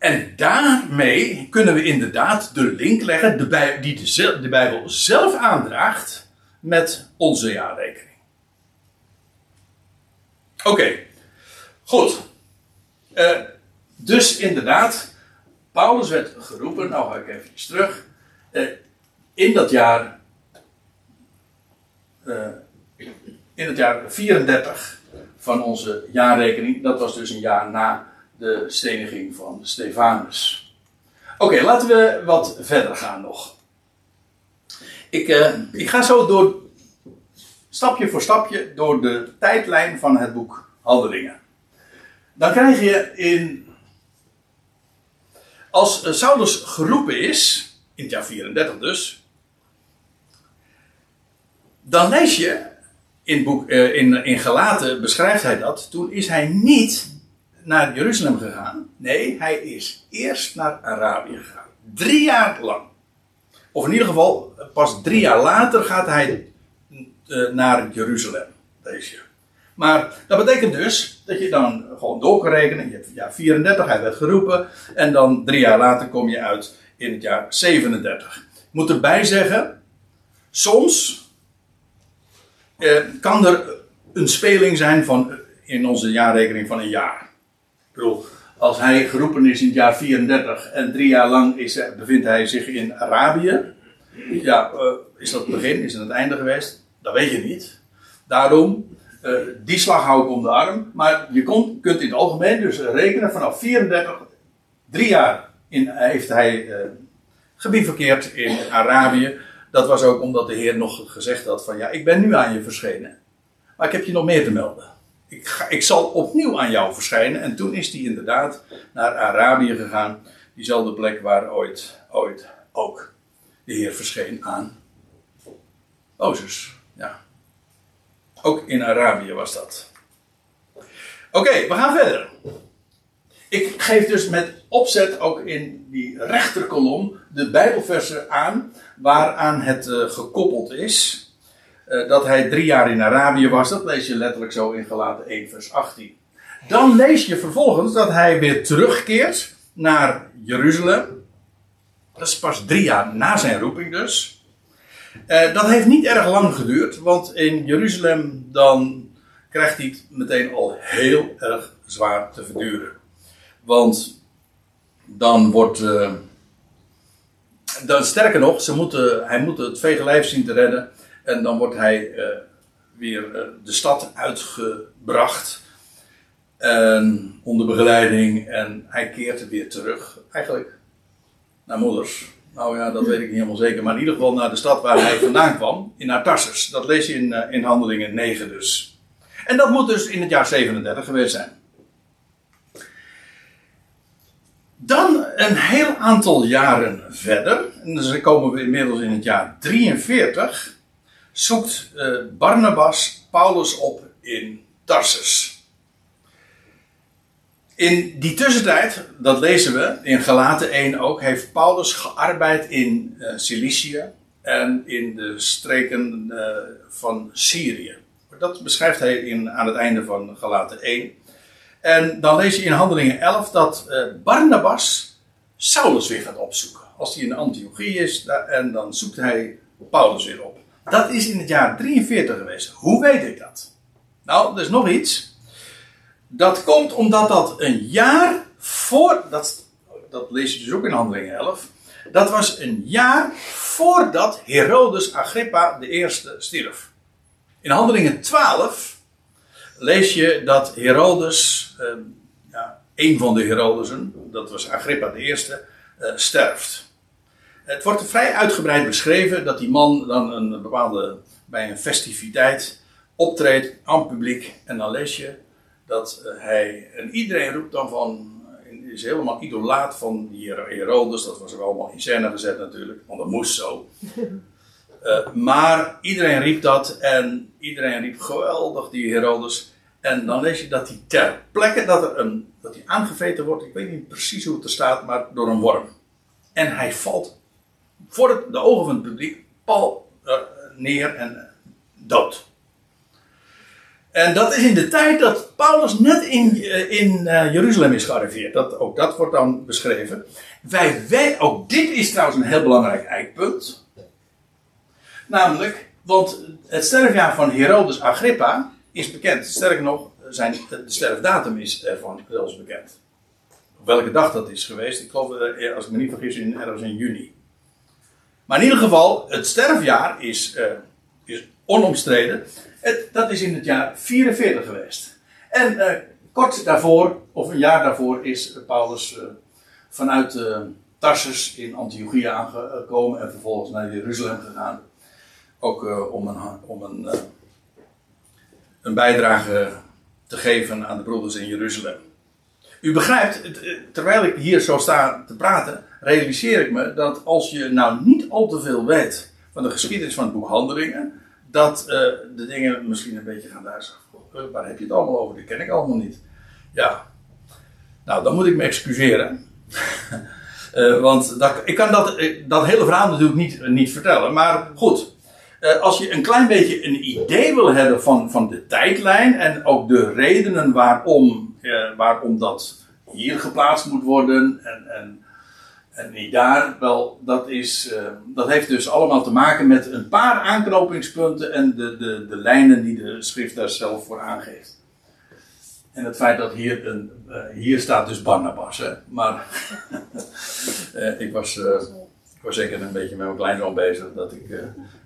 En daarmee kunnen we inderdaad de link leggen de die de, Bijbel zelf aandraagt met onze jaarrekening. Oké, goed. Uh, dus inderdaad, Paulus werd geroepen, nou ga ik even terug, uh, in dat jaar, uh, in het jaar 34 van onze jaarrekening, dat was dus een jaar na de steniging van Stefanus. Oké, laten we wat verder gaan nog. Ik, uh, ik ga zo door, stapje voor stapje, door de tijdlijn van het boek Handelingen. Dan krijg je in. Als Saulus geroepen is, in het jaar 34 dus, dan lees je in, boek, uh, in, in Galaten beschrijft hij dat. Toen is hij niet naar Jeruzalem gegaan. Nee, hij is eerst naar Arabië gegaan. Drie jaar lang. Of in ieder geval, pas drie jaar later gaat hij uh, naar Jeruzalem. Deze. Maar dat betekent dus dat je dan gewoon door kan rekenen. Je hebt jaar 34, hij werd geroepen. En dan drie jaar later kom je uit in het jaar 37. Ik moet erbij zeggen, soms eh, kan er een speling zijn van, in onze jaarrekening van een jaar bedoel, als hij geroepen is in het jaar 34 en drie jaar lang is, bevindt hij zich in Arabië. Ja, uh, is dat het begin? Is het het einde geweest? Dat weet je niet. Daarom, uh, die slag hou ik om de arm. Maar je kon, kunt in het algemeen dus rekenen vanaf 34, drie jaar in, heeft hij uh, gebied verkeerd in Arabië. Dat was ook omdat de Heer nog gezegd had van ja, ik ben nu aan je verschenen. Maar ik heb je nog meer te melden ik, zal opnieuw aan jou verschijnen. En toen is hij inderdaad naar Arabië gegaan. Diezelfde plek waar ooit, ooit ook de Heer verscheen aan Mozes. Ja. Ook in Arabië was dat. Oké, we gaan verder. Ik geef dus met opzet ook in die rechterkolom de Bijbelversen aan waaraan het uh, gekoppeld is. Uh, dat hij drie jaar in Arabië was, dat lees je letterlijk zo in Galaten 1 vers 18. Dan lees je vervolgens dat hij weer terugkeert naar Jeruzalem. Dat is pas drie jaar na zijn roeping dus. Uh, dat heeft niet erg lang geduurd, want in Jeruzalem dan krijgt hij het meteen al heel erg zwaar te verduren. Want dan wordt. Uh, dan, sterker nog, ze moeten, hij moet het vege lijf zien te redden. En dan wordt hij uh, weer uh, de stad uitgebracht. En onder begeleiding. En hij keert weer terug. Eigenlijk naar moeders. Nou ja, dat weet ik niet helemaal zeker. Maar in ieder geval naar de stad waar hij vandaan kwam. In Tarsus. Dat lees je in, in Handelingen 9 dus. En dat moet dus in het jaar 37 geweest zijn. Dan een heel aantal jaren verder, en dus komen we inmiddels in het jaar 43, zoekt uh, Barnabas Paulus op in Tarsus. In die tussentijd, dat lezen we in Galaten 1 ook, heeft Paulus gearbeid in uh, Cilicië en in de streken uh, van Syrië. Dat beschrijft hij in, aan het einde van Galaten 1. En dan lees je in Handelingen 11 dat Barnabas Saulus weer gaat opzoeken. Als hij in Antiochie is, en dan zoekt hij Paulus weer op. Dat is in het jaar 43 geweest. Hoe weet ik dat? Nou, er is nog iets. Dat komt omdat dat een jaar voor. Dat, dat lees je dus ook in Handelingen 11. Dat was een jaar voordat Herodes Agrippa de eerste stierf. In Handelingen 12 lees je dat Herodes, eh, ja, een van de Herodesen, dat was Agrippa de eerste, eh, sterft. Het wordt vrij uitgebreid beschreven dat die man dan een bepaalde, bij een festiviteit optreedt aan het publiek. En dan lees je dat uh, hij, en iedereen roept dan van, is helemaal idolaat van die Herodes. Dat was er allemaal in scène gezet natuurlijk, want dat moest zo. Uh, maar iedereen riep dat en iedereen riep geweldig die Herodes. En dan lees je dat hij ter plekke dat, er een, dat hij aangevreten wordt, ik weet niet precies hoe het er staat, maar door een worm. En hij valt voor de ogen van het publiek pal uh, neer en uh, dood. En dat is in de tijd dat Paulus net in, in Jeruzalem is gearriveerd. Dat, ook dat wordt dan beschreven. Wij, wij, ook dit is trouwens een heel belangrijk eikpunt. Namelijk, want het sterfjaar van Herodes Agrippa is bekend. Sterker nog, zijn, de sterfdatum is ervan zelfs bekend. Op welke dag dat is geweest, ik geloof, eh, als ik me niet vergis, in, ergens in juni. Maar in ieder geval, het sterfjaar is, uh, is onomstreden. Het, dat is in het jaar 44 geweest. En uh, kort daarvoor, of een jaar daarvoor, is Paulus vanuit Tarsus in Antiochia aangekomen en vervolgens naar Jeruzalem gegaan. Ook om, een, om een, een bijdrage te geven aan de broeders in Jeruzalem. U begrijpt, terwijl ik hier zo sta te praten, realiseer ik me dat als je nou niet al te veel weet van de geschiedenis van het boek dat uh, de dingen misschien een beetje gaan duizelen. Waar heb je het allemaal over? Die ken ik allemaal niet. Ja, nou dan moet ik me excuseren. want dat, ik kan dat, dat hele verhaal natuurlijk niet, niet vertellen. Maar goed, als je een klein beetje een idee wil hebben van, van de tijdlijn en ook de redenen waarom, waarom dat hier geplaatst moet worden en, en, en niet daar, wel, dat, is, uh, dat heeft dus allemaal te maken met een paar aanknopingspunten en de, de, de lijnen die de schrift daar zelf voor aangeeft. En het feit dat hier, een, hier staat dus Barnabas, hè? maar ik, was, ik was zeker een beetje met mijn kleinzoon bezig dat ik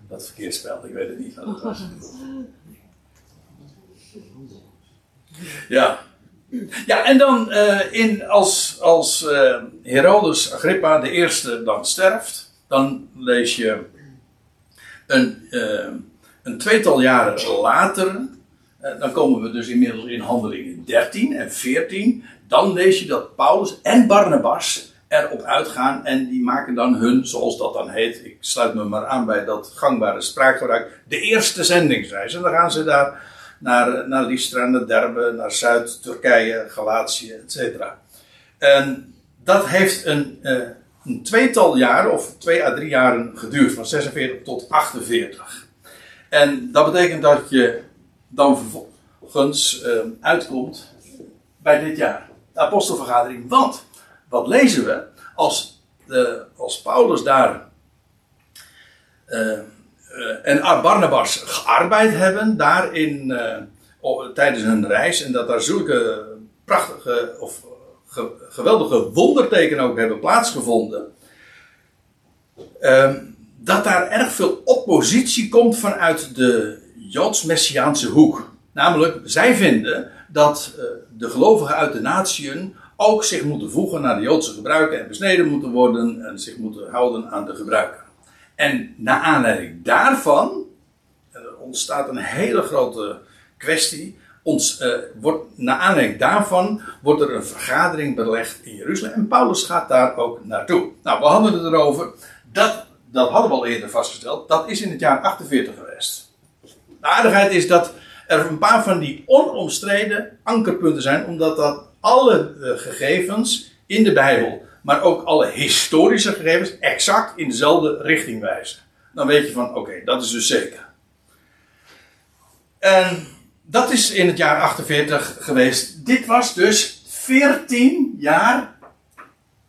dat verkeerd spelde. Ik weet het niet wat het was. Ja. Ja, en dan uh, in, als, als uh, Herodes Agrippa de eerste dan sterft, dan lees je een, uh, een tweetal jaren later, dan komen we dus inmiddels in handelingen 13 en 14, dan lees je dat Paulus en Barnabas erop uitgaan en die maken dan hun, zoals dat dan heet, ik sluit me maar aan bij dat gangbare spraakgebruik, de eerste zendingsreis. En dan gaan ze daar naar, naar Lystra, naar Derbe, naar Zuid-Turkije, Galatië, etc. En dat heeft een, uh, een tweetal jaren, of twee à drie jaren geduurd, van 46 tot 48. En dat betekent dat je dan vervolgens uh, uitkomt bij dit jaar, de apostelvergadering. Want, wat lezen we als, de, als Paulus daar en Barnabas gearbeid hebben daar in, tijdens hun reis en dat daar zulke prachtige of geweldige wondertekenen ook hebben plaatsgevonden. Ehm, dat daar erg veel oppositie komt vanuit de Joods-Messiaanse hoek. Namelijk, zij vinden dat uh, de gelovigen uit de natieën ook zich moeten voegen naar de Joodse gebruiken en besneden moeten worden en zich moeten houden aan de gebruiken. En naar aanleiding daarvan er ontstaat een hele grote kwestie ons, uh, wordt, naar aanleiding daarvan wordt er een vergadering belegd in Jeruzalem. En Paulus gaat daar ook naartoe. Nou, we hadden het erover. Dat, dat hadden we al eerder vastgesteld. Dat is in het jaar 48 geweest. De aardigheid is dat er een paar van die onomstreden ankerpunten zijn. Omdat dat alle uh, gegevens in de Bijbel, maar ook alle historische gegevens, exact in dezelfde richting wijzen. Dan weet je van, oké, dat is dus zeker. En dat is in het jaar 48 geweest. Dit was dus 14 jaar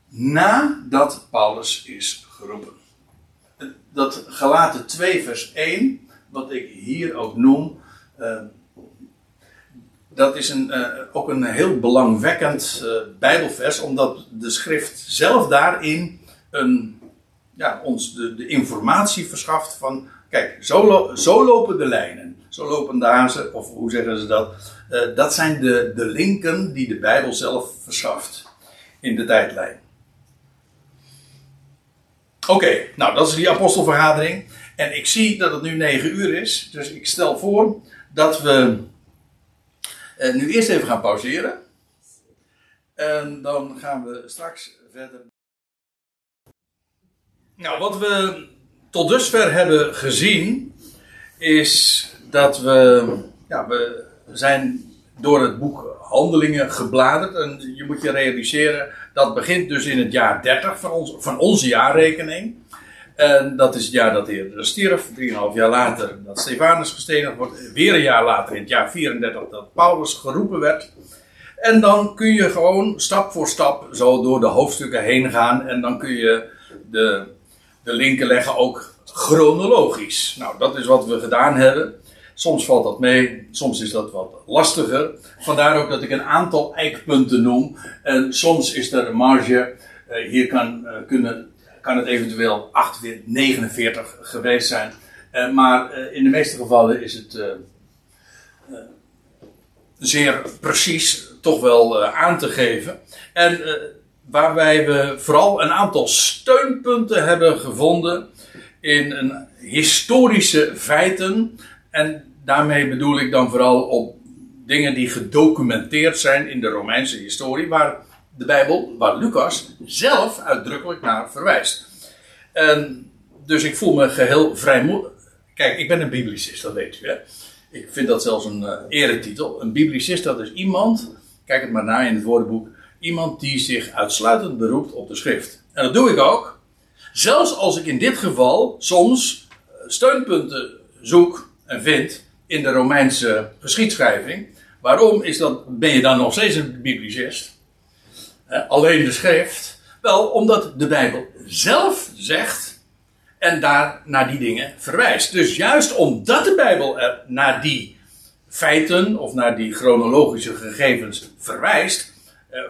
nadat Paulus is geroepen. Dat gelaten 2 vers 1, wat ik hier ook noem, uh, dat is een, uh, ook een heel belangwekkend uh, Bijbelvers, omdat de schrift zelf daarin een, ja, ons de, de informatie verschaft van, kijk, zo, zo lopen de lijnen. Zo lopen de hazen, of hoe zeggen ze dat? Uh, dat zijn de, de linken die de Bijbel zelf verschaft in de tijdlijn. Oké, nou dat is die apostelvergadering. En ik zie dat het nu 9 uur is. Dus ik stel voor dat we uh, nu eerst even gaan pauzeren. En dan gaan we straks verder. Nou, wat we tot dusver hebben gezien is dat we, ja, we zijn door het boek Handelingen gebladerd. En je moet je realiseren, dat begint dus in het jaar 30 van, ons, van onze jaarrekening. En dat is het jaar dat Heer stierf, 3,5 jaar later dat Stefanus gestenigd wordt. Weer een jaar later, in het jaar 34, dat Paulus geroepen werd. En dan kun je gewoon stap voor stap zo door de hoofdstukken heen gaan. En dan kun je de, de linken leggen ook chronologisch. Nou, dat is wat we gedaan hebben. Soms valt dat mee, soms is dat wat lastiger. Vandaar ook dat ik een aantal eikpunten noem. En soms is er een marge. Uh, hier kan, uh, kunnen, kan het eventueel 48, 49 geweest zijn. Uh, maar in de meeste gevallen is het zeer precies toch wel aan te geven. En waarbij we vooral een aantal steunpunten hebben gevonden in een historische feiten en daarmee bedoel ik dan vooral op dingen die gedocumenteerd zijn in de Romeinse historie, waar de Bijbel, waar Lucas zelf uitdrukkelijk naar verwijst. En dus ik voel me geheel vrijmoedig. Kijk, ik ben een biblicist, dat weet u. Hè? Ik vind dat zelfs een uh, eretitel. Een biblicist, dat is iemand, kijk het maar na in het woordenboek, iemand die zich uitsluitend beroept op de schrift. En dat doe ik ook. Zelfs als ik in dit geval soms eh, steunpunten zoek en vindt in de Romeinse geschiedschrijving. Waarom is dat, ben je dan nog steeds een biblicist? Eh, alleen de schrift. Wel, omdat de Bijbel zelf zegt en daar naar die dingen verwijst. Dus juist omdat de Bijbel naar die feiten of naar die chronologische gegevens verwijst, eh,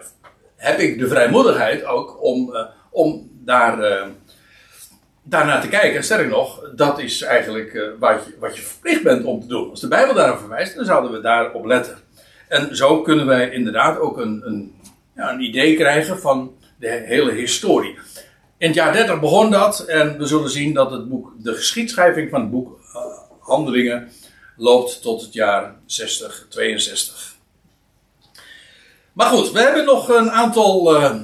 heb ik de vrijmoedigheid ook om, eh, om daar daarnaar te kijken. Sterker nog, dat is eigenlijk wat, je, wat je verplicht bent om te doen. Als de Bijbel daarop verwijst, dan zouden we daarop letten. En zo kunnen wij inderdaad ook een, een, ja, een idee krijgen van de hele historie. In het jaar 30 begon dat en we zullen zien dat het boek, de geschiedschrijving van het boek uh, Handelingen loopt tot het jaar 60, 62. Maar goed, we hebben nog een aantal uh,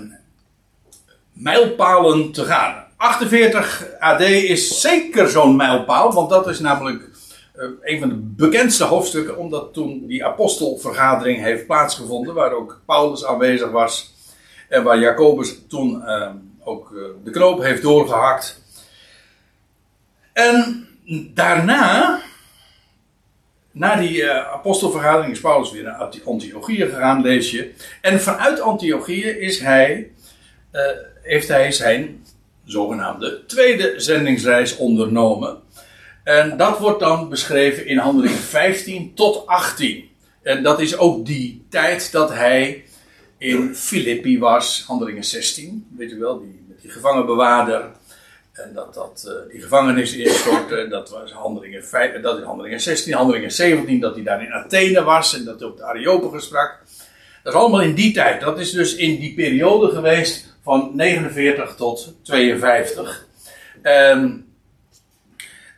mijlpalen te gaan. 48 AD is zeker zo'n mijlpaal, want dat is namelijk een van de bekendste hoofdstukken, omdat toen die apostelvergadering heeft plaatsgevonden, waar ook Paulus aanwezig was. En waar Jacobus toen ehm, ook eh, de knoop heeft doorgehakt. En daarna, na die apostelvergadering, is Paulus weer naar Antiochië gegaan, lees je. En vanuit Antiochië is hij, heeft hij zijn zogenaamde tweede zendingsreis ondernomen. En dat wordt dan beschreven in handelingen 15 tot 18. En dat is ook die tijd dat hij in Filippi was, handelingen 16, weet u wel, die, die gevangenbewaarder. En dat, dat uh, die gevangenis instortte, dat was handelingen, 5, dat is handelingen 16, handelingen 17, dat hij daar in Athene was en dat hij op de Areopagus sprak. Dat is allemaal in die tijd. Dat is dus in die periode geweest van 49 tot 52. Um,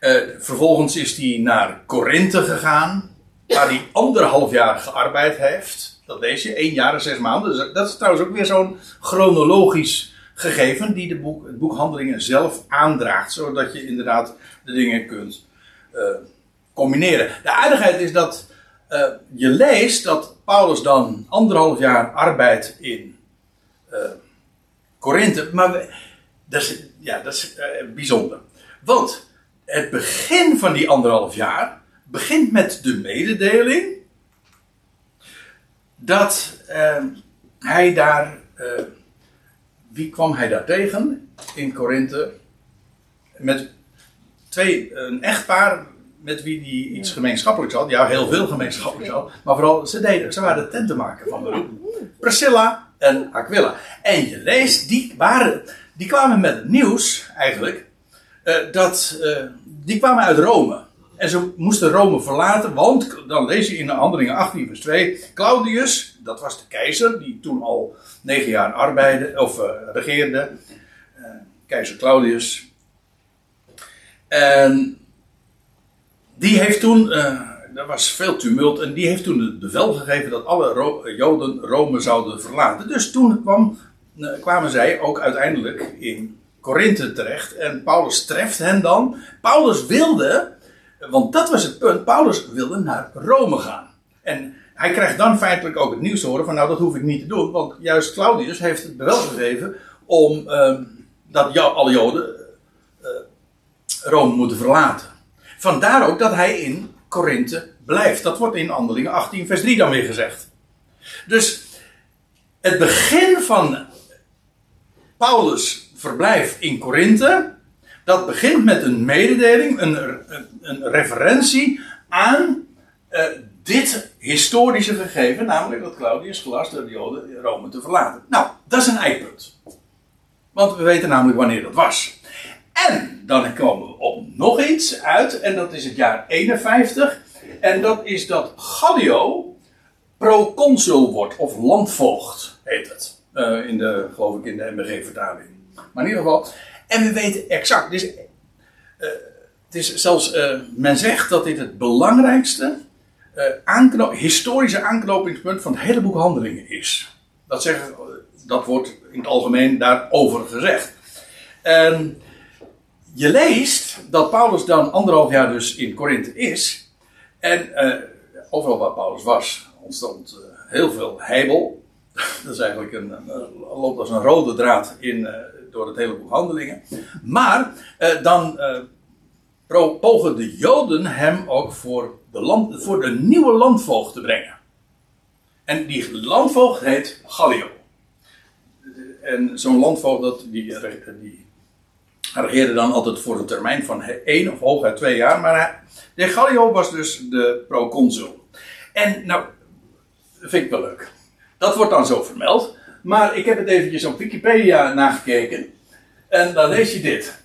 uh, vervolgens is hij naar Korinthe gegaan, waar hij anderhalf jaar gearbeid heeft. Dat lees je, één jaar en zes maanden. Dat is trouwens ook weer zo'n chronologisch gegeven die de boek, het boek Handelingen zelf aandraagt, zodat je inderdaad de dingen kunt uh, combineren. De aardigheid is dat uh, je leest dat Paulus dan anderhalf jaar arbeidt in uh, Korinthe, maar dat is, ja, dat is bijzonder. Want het begin van die anderhalf jaar begint met de mededeling dat uh, hij daar. Uh, wie kwam hij daar tegen in Korinthe? Met twee, een echtpaar met wie hij iets gemeenschappelijks had. Ja, heel veel gemeenschappelijks had. Maar vooral, ze, deden, ze waren tentenmaker van beroep. Priscilla en Aquila. En je leest, die, waren, die kwamen met het nieuws eigenlijk. Uh, dat, die kwamen uit Rome. En ze moesten Rome verlaten, want dan lees je in de handelingen 18 vers 2. Claudius, dat was de keizer, die toen al negen jaar arbeidde, of uh, regeerde. Keizer Claudius. En die heeft toen, uh, er was veel tumult, en die heeft toen het bevel gegeven dat alle Joden Rome zouden verlaten. Dus toen kwam, kwamen zij ook uiteindelijk in Korinthe terecht. En Paulus treft hen dan. Paulus wilde want dat was het punt. Paulus wilde naar Rome gaan. En hij krijgt dan feitelijk ook het nieuws horen van nou dat hoef ik niet te doen. Want juist Claudius heeft het bevel gegeven om uh, dat alle Joden uh, Rome moeten verlaten. Vandaar ook dat hij in Korinthe blijft. Dat wordt in Handelingen 18 vers 3 dan weer gezegd. Dus het begin van Paulus verblijf in Korinthe dat begint met een mededeling, een, een, een referentie aan uh, dit historische gegeven, namelijk dat Claudius gelast de Joden Rome te verlaten. Nou, dat is een eikpunt. Want we weten namelijk wanneer dat was. En dan komen we op nog iets uit, en dat is het jaar 51. En dat is dat Gallio proconsul wordt, of landvoogd heet het. Uh, in de, geloof ik in de MBG-vertaling. Maar in ieder geval, en we weten exact. Dus, uh, het is zelfs, uh, men zegt dat dit het belangrijkste aankno historische aanknopingspunt van het hele boek Handelingen is. Dat, zeggen, dat wordt in het algemeen daarover gezegd. En je leest dat Paulus dan anderhalf jaar dus in Korinthe is. En overal waar Paulus was ontstond heel veel heibel. Dat is eigenlijk een, een, loopt als een rode draad in door het hele boek Handelingen. Maar eh, dan eh, pogen de Joden hem ook voor de, land, voor de nieuwe landvoogd te brengen. En die landvoogd heet Gallio. En zo'n landvoogd, dat, die, die regeerde dan altijd voor een termijn van één of hooguit twee jaar. Maar de Gallio was dus de proconsul. En nou, vind ik wel leuk. Dat wordt dan zo vermeld. Maar ik heb het eventjes op Wikipedia nagekeken. En dan lees je dit.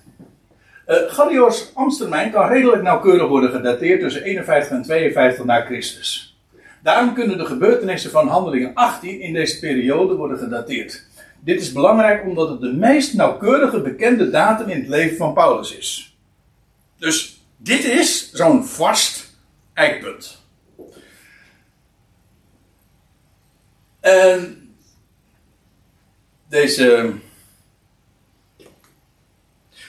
Uh, Gallio's ambtstermijn kan redelijk nauwkeurig worden gedateerd tussen 51 en 52 na Christus. Daarom kunnen de gebeurtenissen van handelingen 18 in deze periode worden gedateerd. Dit is belangrijk omdat het de meest nauwkeurige bekende datum in het leven van Paulus is. Dus dit is zo'n vast eikpunt. En deze,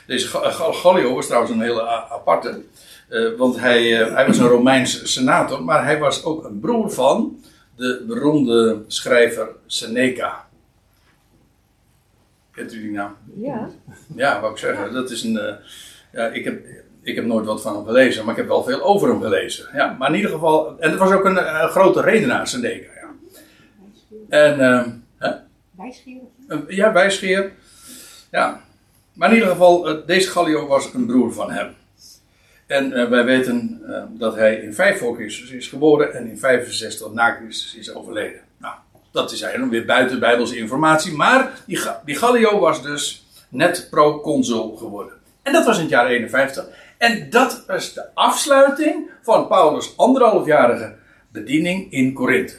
deze Gallio was trouwens een hele aparte. Uh, want hij, uh, hij was een Romeins senator, maar hij was ook een broer van de beroemde schrijver Seneca. Kent u die naam? Ja. Ja, wou ik zeggen. Dat is een. eh, ja, ik, heb, ik heb nooit wat van hem gelezen, maar ik heb wel veel over hem gelezen. Ja, maar in ieder geval. En het was ook een eh, grote redenaar, Seneca. Ja. En. eh, Ja, wijsgeer. Ja. Maar in ieder geval, eh, deze Gallio was een broer van hem. En eh, wij weten eh, dat hij in 5 voor Christus is geboren en in 65 na Christus is overleden. Nou, dat is eigenlijk weer buiten Bijbelse informatie. Maar die, die Gallio was dus net proconsul geworden. En dat was in het jaar 51. En dat was de afsluiting van Paulus' anderhalfjarige bediening in Korinthe.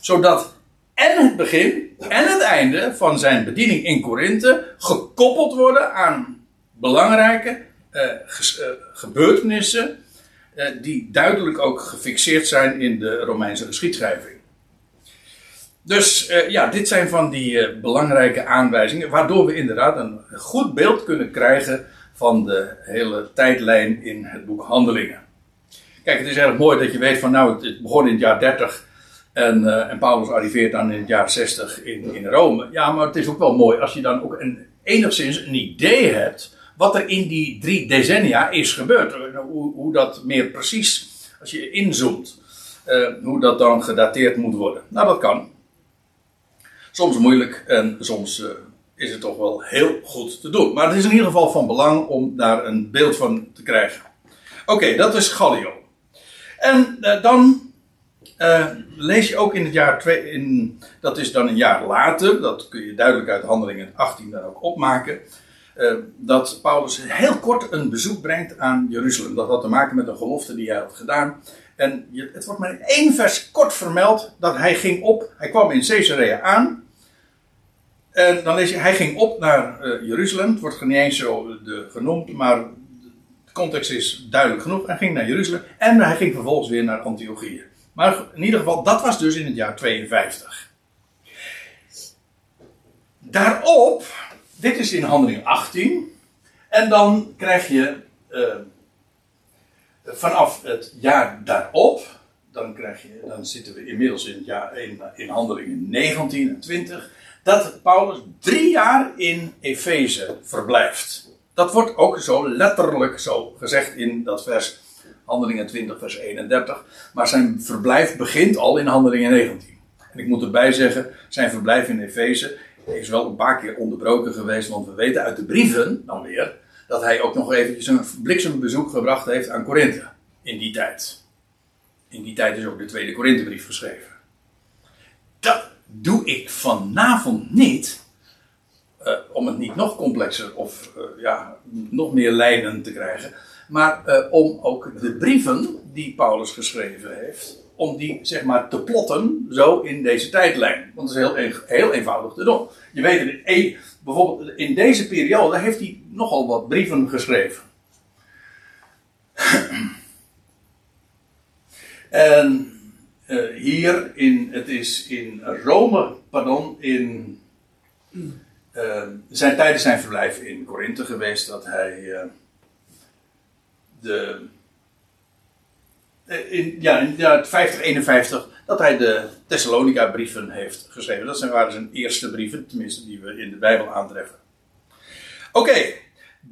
Zodat en het begin en het einde van zijn bediening in Korinthe gekoppeld worden aan belangrijke eh, eh, gebeurtenissen eh, die duidelijk ook gefixeerd zijn in de Romeinse geschiedschrijving. Dus ja, dit zijn van die belangrijke aanwijzingen, waardoor we inderdaad een goed beeld kunnen krijgen van de hele tijdlijn in het boek Handelingen. Kijk, het is erg mooi dat je weet van nou, het begon in het jaar 30 en, eh, en Paulus arriveert dan in het jaar 60 in, in Rome. Ja, maar het is ook wel mooi als je dan ook enigszins een idee hebt wat er in die drie decennia is gebeurd. Eh, Hoe, hoe dat meer precies, als je inzoomt, eh, hoe dat dan gedateerd moet worden. Nou, dat kan. Soms moeilijk en soms is het toch wel heel goed te doen. Maar het is in ieder geval van belang om daar een beeld van te krijgen. Oké, dat is Gallio. En dan eh, lees je ook in het jaar 2, in, dat is dan een jaar later, dat kun je duidelijk uit Handelingen 18 dan ook opmaken, eh, dat Paulus heel kort een bezoek brengt aan Jeruzalem. Dat had te maken met een gelofte die hij had gedaan. En je, het wordt maar in één vers kort vermeld dat hij ging op, hij kwam in Caesarea aan. En dan lees je, hij ging op naar eh, Jeruzalem. Het wordt niet eens zo de, genoemd, maar de context is duidelijk genoeg. Hij ging naar Jeruzalem en hij ging vervolgens weer naar Antiochië. Maar in ieder geval, dat was dus in het jaar 52. Daarop, dit is in handeling 18. En dan krijg je eh, vanaf het jaar daarop, dan, krijg je, dan zitten we inmiddels in, het jaar, in, in handelingen 19 en 20, dat Paulus drie jaar in Efeze verblijft. Dat wordt ook zo letterlijk zo gezegd in dat vers Handelingen 20, vers 31. Maar zijn verblijf begint al in Handelingen 19. En ik moet erbij zeggen, zijn verblijf in Efeze is wel een paar keer onderbroken geweest. Want we weten uit de brieven dan weer dat hij ook nog eventjes een bliksembezoek gebracht heeft aan Korinthe. In die tijd. In die tijd is ook de tweede Korinthebrief geschreven. Dat doe ik vanavond niet. eh, om het niet nog complexer of eh, ja, nog meer lijnen te krijgen. Maar eh, om ook de brieven die Paulus geschreven heeft, om die zeg maar te plotten zo in deze tijdlijn. Want dat is heel, heel eenvoudig te doen. Je weet, het, eh, bijvoorbeeld in deze periode heeft hij nogal wat brieven geschreven. En eh, hier in, het is in Rome, pardon, in eh, zijn tijdens zijn verblijf in Korinthe geweest dat hij de eh, in, ja, in het jaar 50, 51 dat hij de Thessalonica brieven heeft geschreven. Dat zijn, waren zijn eerste brieven, tenminste die we in de Bijbel aantreffen. Oké,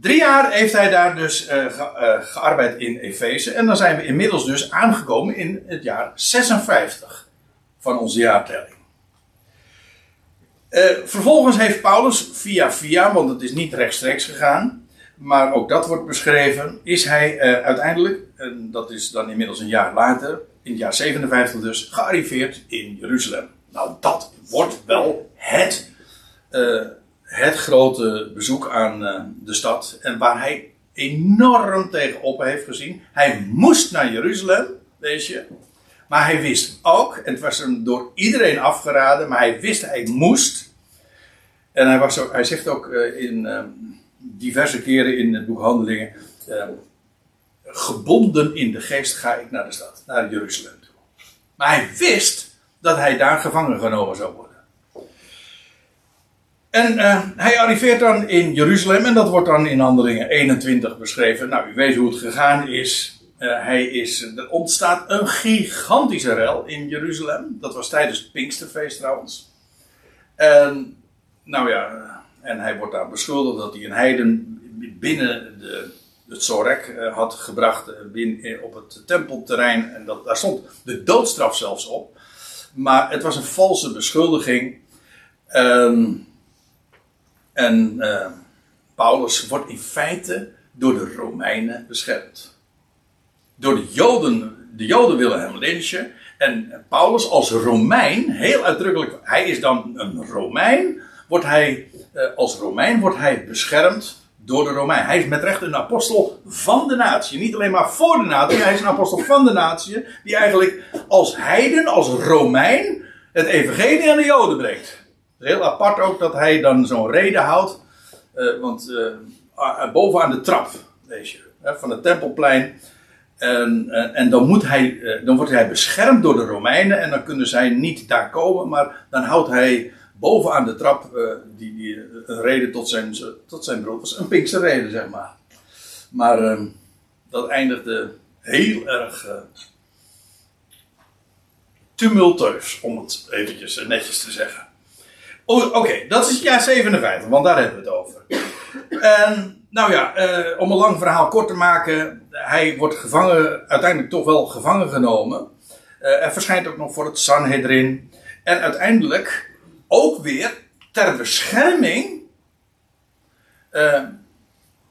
drie jaar heeft hij daar dus eh, gearbeid in Efeze. En dan zijn we inmiddels dus aangekomen in het jaar 56 van onze jaartelling. Vervolgens heeft Paulus via via, want het is niet rechtstreeks gegaan, maar ook dat wordt beschreven, is hij eh, uiteindelijk, en dat is dan inmiddels een jaar later, in het jaar 57 dus, gearriveerd in Jeruzalem. Nou, dat wordt wel het, eh, het grote bezoek aan eh, de stad en waar hij enorm tegenop heeft gezien. Hij moest naar Jeruzalem, weet je. Maar hij wist ook, en het was hem door iedereen afgeraden, maar hij wist hij moest. En hij, was ook, hij zegt ook in eh, diverse keren in het boek Handelingen: eh, Gebonden in de geest ga ik naar de stad, naar Jeruzalem toe. Maar hij wist dat hij daar gevangen genomen zou worden. En eh, hij arriveert dan in Jeruzalem en dat wordt dan in Handelingen 21 beschreven. Nou, u weet hoe het gegaan is. Eh, hij is, er ontstaat een gigantische rel in Jeruzalem. Dat was tijdens het Pinksterfeest trouwens. En, nou ja, en hij wordt daar beschuldigd dat hij een heiden binnen de, het Zorek eh, had gebracht eh, binnen, eh, op het tempelterrein. En dat, daar stond de doodstraf zelfs op. Maar het was een valse beschuldiging. Ehm, en Paulus wordt in feite door de Romeinen beschermd. Door de Joden, de Joden willen hem lynchen. En Paulus als Romein, heel uitdrukkelijk, hij is dan een Romein, wordt hij, als Romein wordt hij beschermd door de Romein. Hij is met recht een apostel van de natie. Niet alleen maar voor de natie, hij is een apostel van de natie. Die eigenlijk als heiden, als Romein, het evangelie aan de Joden brengt. Heel apart ook dat hij dan zo'n reden houdt. Uh, want uh, bovenaan de trap, lees je, van het tempelplein. En, en, dan, moet hij, dan wordt hij beschermd door de Romeinen. En dan kunnen zij niet daar komen. Maar dan houdt hij bovenaan de trap uh, die, die, een reden tot zijn, tot zijn brood was. Een Pinkse reden, zeg maar. Maar uh, dat eindigde heel erg uh, tumultueus, om het eventjes netjes te zeggen. Oké, dat is het jaar 57, want daar hebben we het over. En, nou ja, om een lang verhaal kort te maken. Hij wordt gevangen, uiteindelijk toch wel gevangen genomen. er verschijnt ook nog voor het Sanhedrin. En uiteindelijk ook weer ter bescherming uh,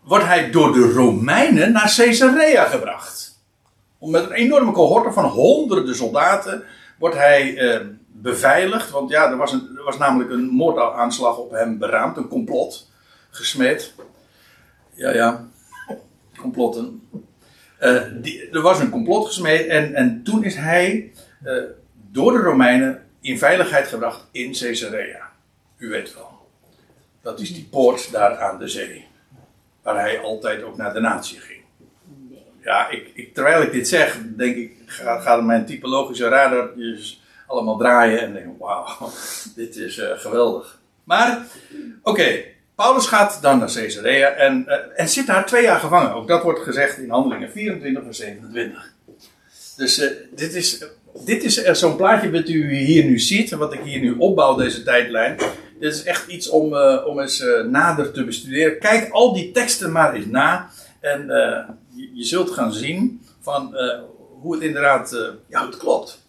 wordt hij door de Romeinen naar Caesarea gebracht. Om met een enorme cohorte van honderden soldaten wordt hij uh, beveiligd. Want ja, er was, een, er was namelijk een moordaanslag op hem beraamd, een complot gesmeed. Ja, ja, complotten. Die, er was een complot gesmeed en, en toen is hij door de Romeinen in veiligheid gebracht in Caesarea. U weet wel. Dat is die poort daar aan de zee. Waar hij altijd ook naar de natie ging. Ja, ik, ik, terwijl ik dit zeg, denk ik, gaat, mijn typologische radartjes allemaal draaien. En denk, wauw, dit is uh, geweldig. Maar, oké, Paulus gaat dan naar Caesarea en, uh, en zit daar twee jaar gevangen. Ook dat wordt gezegd in handelingen 24 en 27. Dus uh, dit is dit is zo'n plaatje wat u hier nu ziet, wat ik hier nu opbouw, deze tijdlijn. Dit is echt iets om, uh, om eens uh, nader te bestuderen. Kijk al die teksten maar eens na. En uh, je, je, zult gaan zien van hoe het inderdaad ja, het klopt.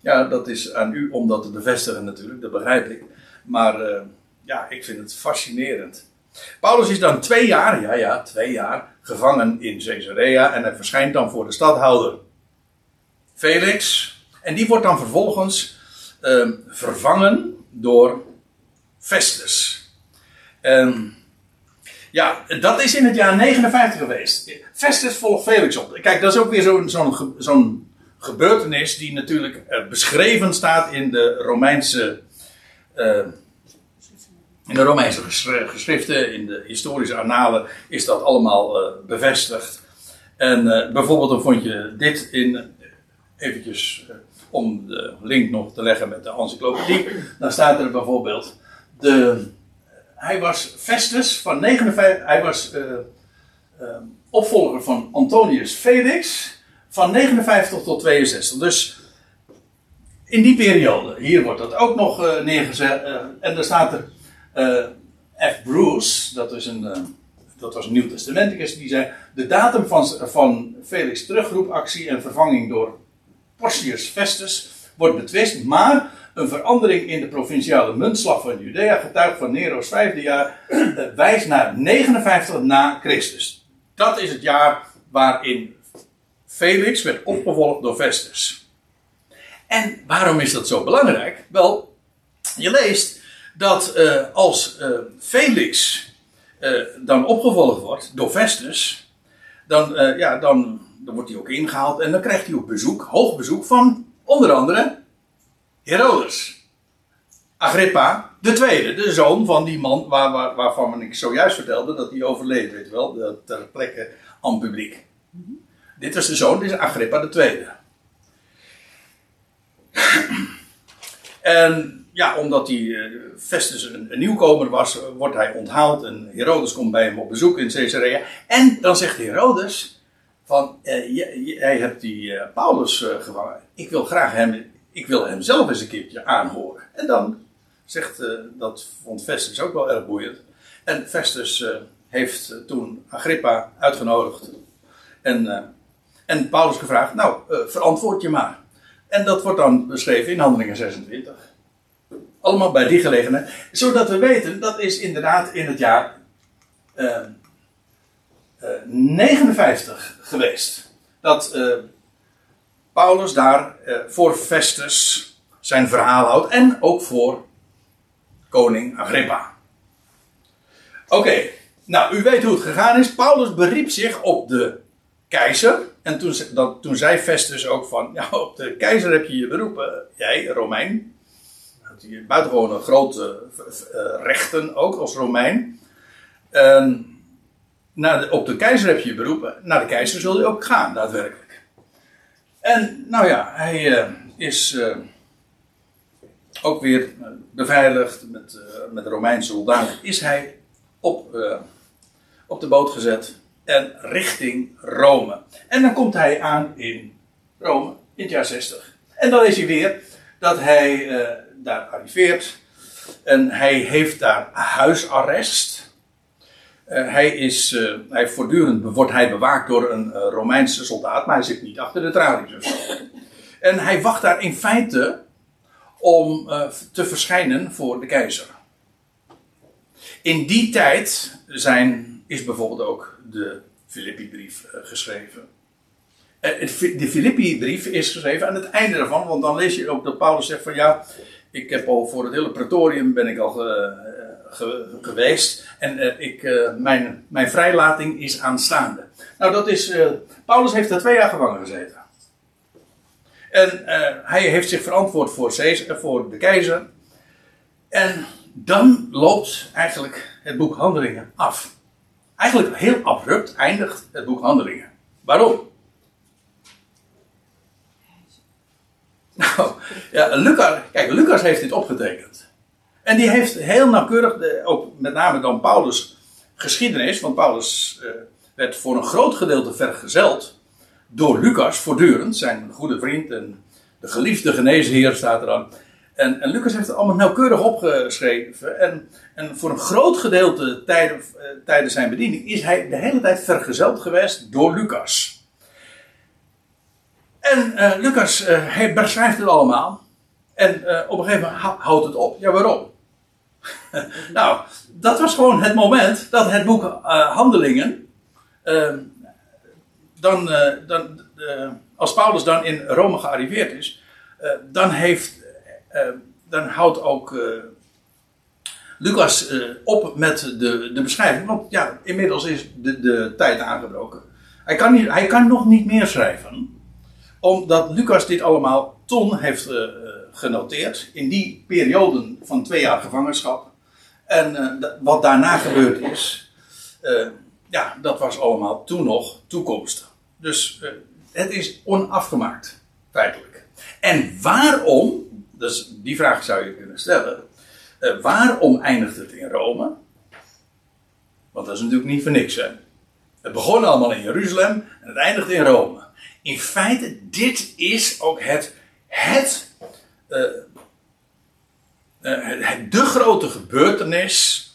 Ja, dat is aan u om dat te bevestigen natuurlijk, dat begrijp ik. Maar ja, ik vind het fascinerend. Paulus is dan twee jaar, ja ja, twee jaar, gevangen in Caesarea. En hij verschijnt dan voor de stadhouder. Felix. En die wordt dan vervolgens uh, vervangen door Festus. Um, ja, dat is in het jaar 59 geweest. Festus volgt Felix op. Kijk, dat is ook weer zo'n gebeurtenis die natuurlijk uh, beschreven staat in de Romeinse. Uh, in de Romeinse geschriften, in de historische annalen, is dat allemaal uh, bevestigd. En bijvoorbeeld dan vond je dit in eventjes uh, om de link nog te leggen met de encyclopedie. Dan staat er bijvoorbeeld. De, hij was Festus van 59. Hij was uh, uh, opvolger van Antonius Felix van 59 tot 62. Dus in die periode. Hier wordt dat ook nog neergezet. en daar staat er. F. Bruce, dat, is een, dat was een Nieuw Testamenticus, die zei: De datum van, van Felix' terugroepactie en vervanging door Porcius Festus wordt betwist, maar een verandering in de provinciale muntslag van Judea getuigt van Nero's vijfde jaar eh, wijst naar 59 na Christus. Dat is het jaar waarin Felix werd opgevolgd door Festus. En waarom is dat zo belangrijk? Wel, je leest dat uh, als uh, Felix dan opgevolgd wordt door Festus, dan, ja, dan dan wordt hij ook ingehaald en dan krijgt hij ook bezoek, hoog bezoek van onder andere Herodes. Agrippa, de tweede, de zoon van die man waar, waar, waarvan ik zojuist vertelde dat hij overleed, weet wel, ter plekke aan publiek. Dit was de zoon, dit is Agrippa de tweede. en ja, omdat hij uh, Festus een, een, nieuwkomer was, wordt hij onthaald en Herodes komt bij hem op bezoek in Caesarea. En dan zegt Herodes, van uh, jij hebt die uh, Paulus uh, gevangen. Ik wil graag hem, ik wil hem zelf eens een keertje aanhoren. En dan zegt, dat vond Festus ook wel erg boeiend. En Festus heeft toen Agrippa uitgenodigd. En, en Paulus gevraagd, nou, verantwoord je maar. En dat wordt dan beschreven in Handelingen 26. Allemaal bij die gelegenheid. Zodat we weten, dat is inderdaad in het jaar 59 geweest. Dat Paulus daar voor Festus zijn verhaal houdt. En ook voor koning Agrippa. Oké, nou u weet hoe het gegaan is. Paulus beriep zich op de keizer. En toen, dat, toen zei Festus ook van, ja op de keizer heb je je beroepen, jij Romein. Buitengewoon grote rechten ook als Romein. Uh, op de keizer heb je je beroepen, naar de keizer zul je ook gaan, daadwerkelijk. En nou ja, hij uh, is uh, ook weer beveiligd met, met Romeinse soldaten, is hij op, op de boot gezet en richting Rome. En dan komt hij aan in Rome in het jaar 60. En dan is hij weer dat hij daar arriveert en hij heeft daar huisarrest. Hij is, hij voortdurend wordt hij bewaakt door een Romeinse soldaat, maar hij zit niet achter de tralies of zo. En hij wacht daar in feite om uh, te verschijnen voor de keizer. In die tijd zijn, is bijvoorbeeld ook de Filippi-brief uh, geschreven. Uh, de Filippi-brief is geschreven aan het einde daarvan, want dan lees je ook dat Paulus zegt van ja, ik heb al voor het hele praetorium ben ik al ge, ge, geweest en ik, mijn, mijn vrijlating is aanstaande. Nou, dat is, Paulus heeft daar twee jaar gevangen gezeten. En hij heeft zich verantwoord voor, Caesar, voor de keizer. En dan loopt eigenlijk het boek Handelingen af. Eigenlijk heel abrupt eindigt het boek Handelingen. Waarom? Nou, ja, Lucas, kijk, Lucas heeft dit opgetekend. En die heeft heel nauwkeurig, de, ook met name dan Paulus' geschiedenis, want Paulus uh, werd voor een groot gedeelte vergezeld door Lucas voortdurend, zijn goede vriend en de geliefde geneesheer staat er dan. En, en, Lucas heeft het allemaal nauwkeurig opgeschreven. En, en voor een groot gedeelte tijden, uh, tijdens zijn bediening is hij de hele tijd vergezeld geweest door Lucas. En uh, Lucas, uh, beschrijft het allemaal. En op een gegeven moment houdt het op. Ja, waarom? nou, dat was gewoon het moment dat het boek Handelingen dan, uh, dan uh, als Paulus dan in Rome gearriveerd is, dan, heeft, dan houdt ook Lucas op met de, de beschrijving. Want ja, inmiddels is de, de tijd aangebroken. Hij kan, niet, hij kan nog niet meer schrijven, omdat Lucas dit allemaal toen heeft genoteerd in die perioden van twee jaar gevangenschap. En wat daarna gebeurd is, ja, dat was allemaal toen nog toekomstig. Dus uh, het is onafgemaakt, feitelijk. En waarom, dus die vraag zou je kunnen stellen, waarom eindigt het in Rome? Want dat is natuurlijk niet voor niks, hè. Het begon allemaal in Jeruzalem en het eindigt in Rome. In feite, dit is ook het, het, uh, het de grote gebeurtenis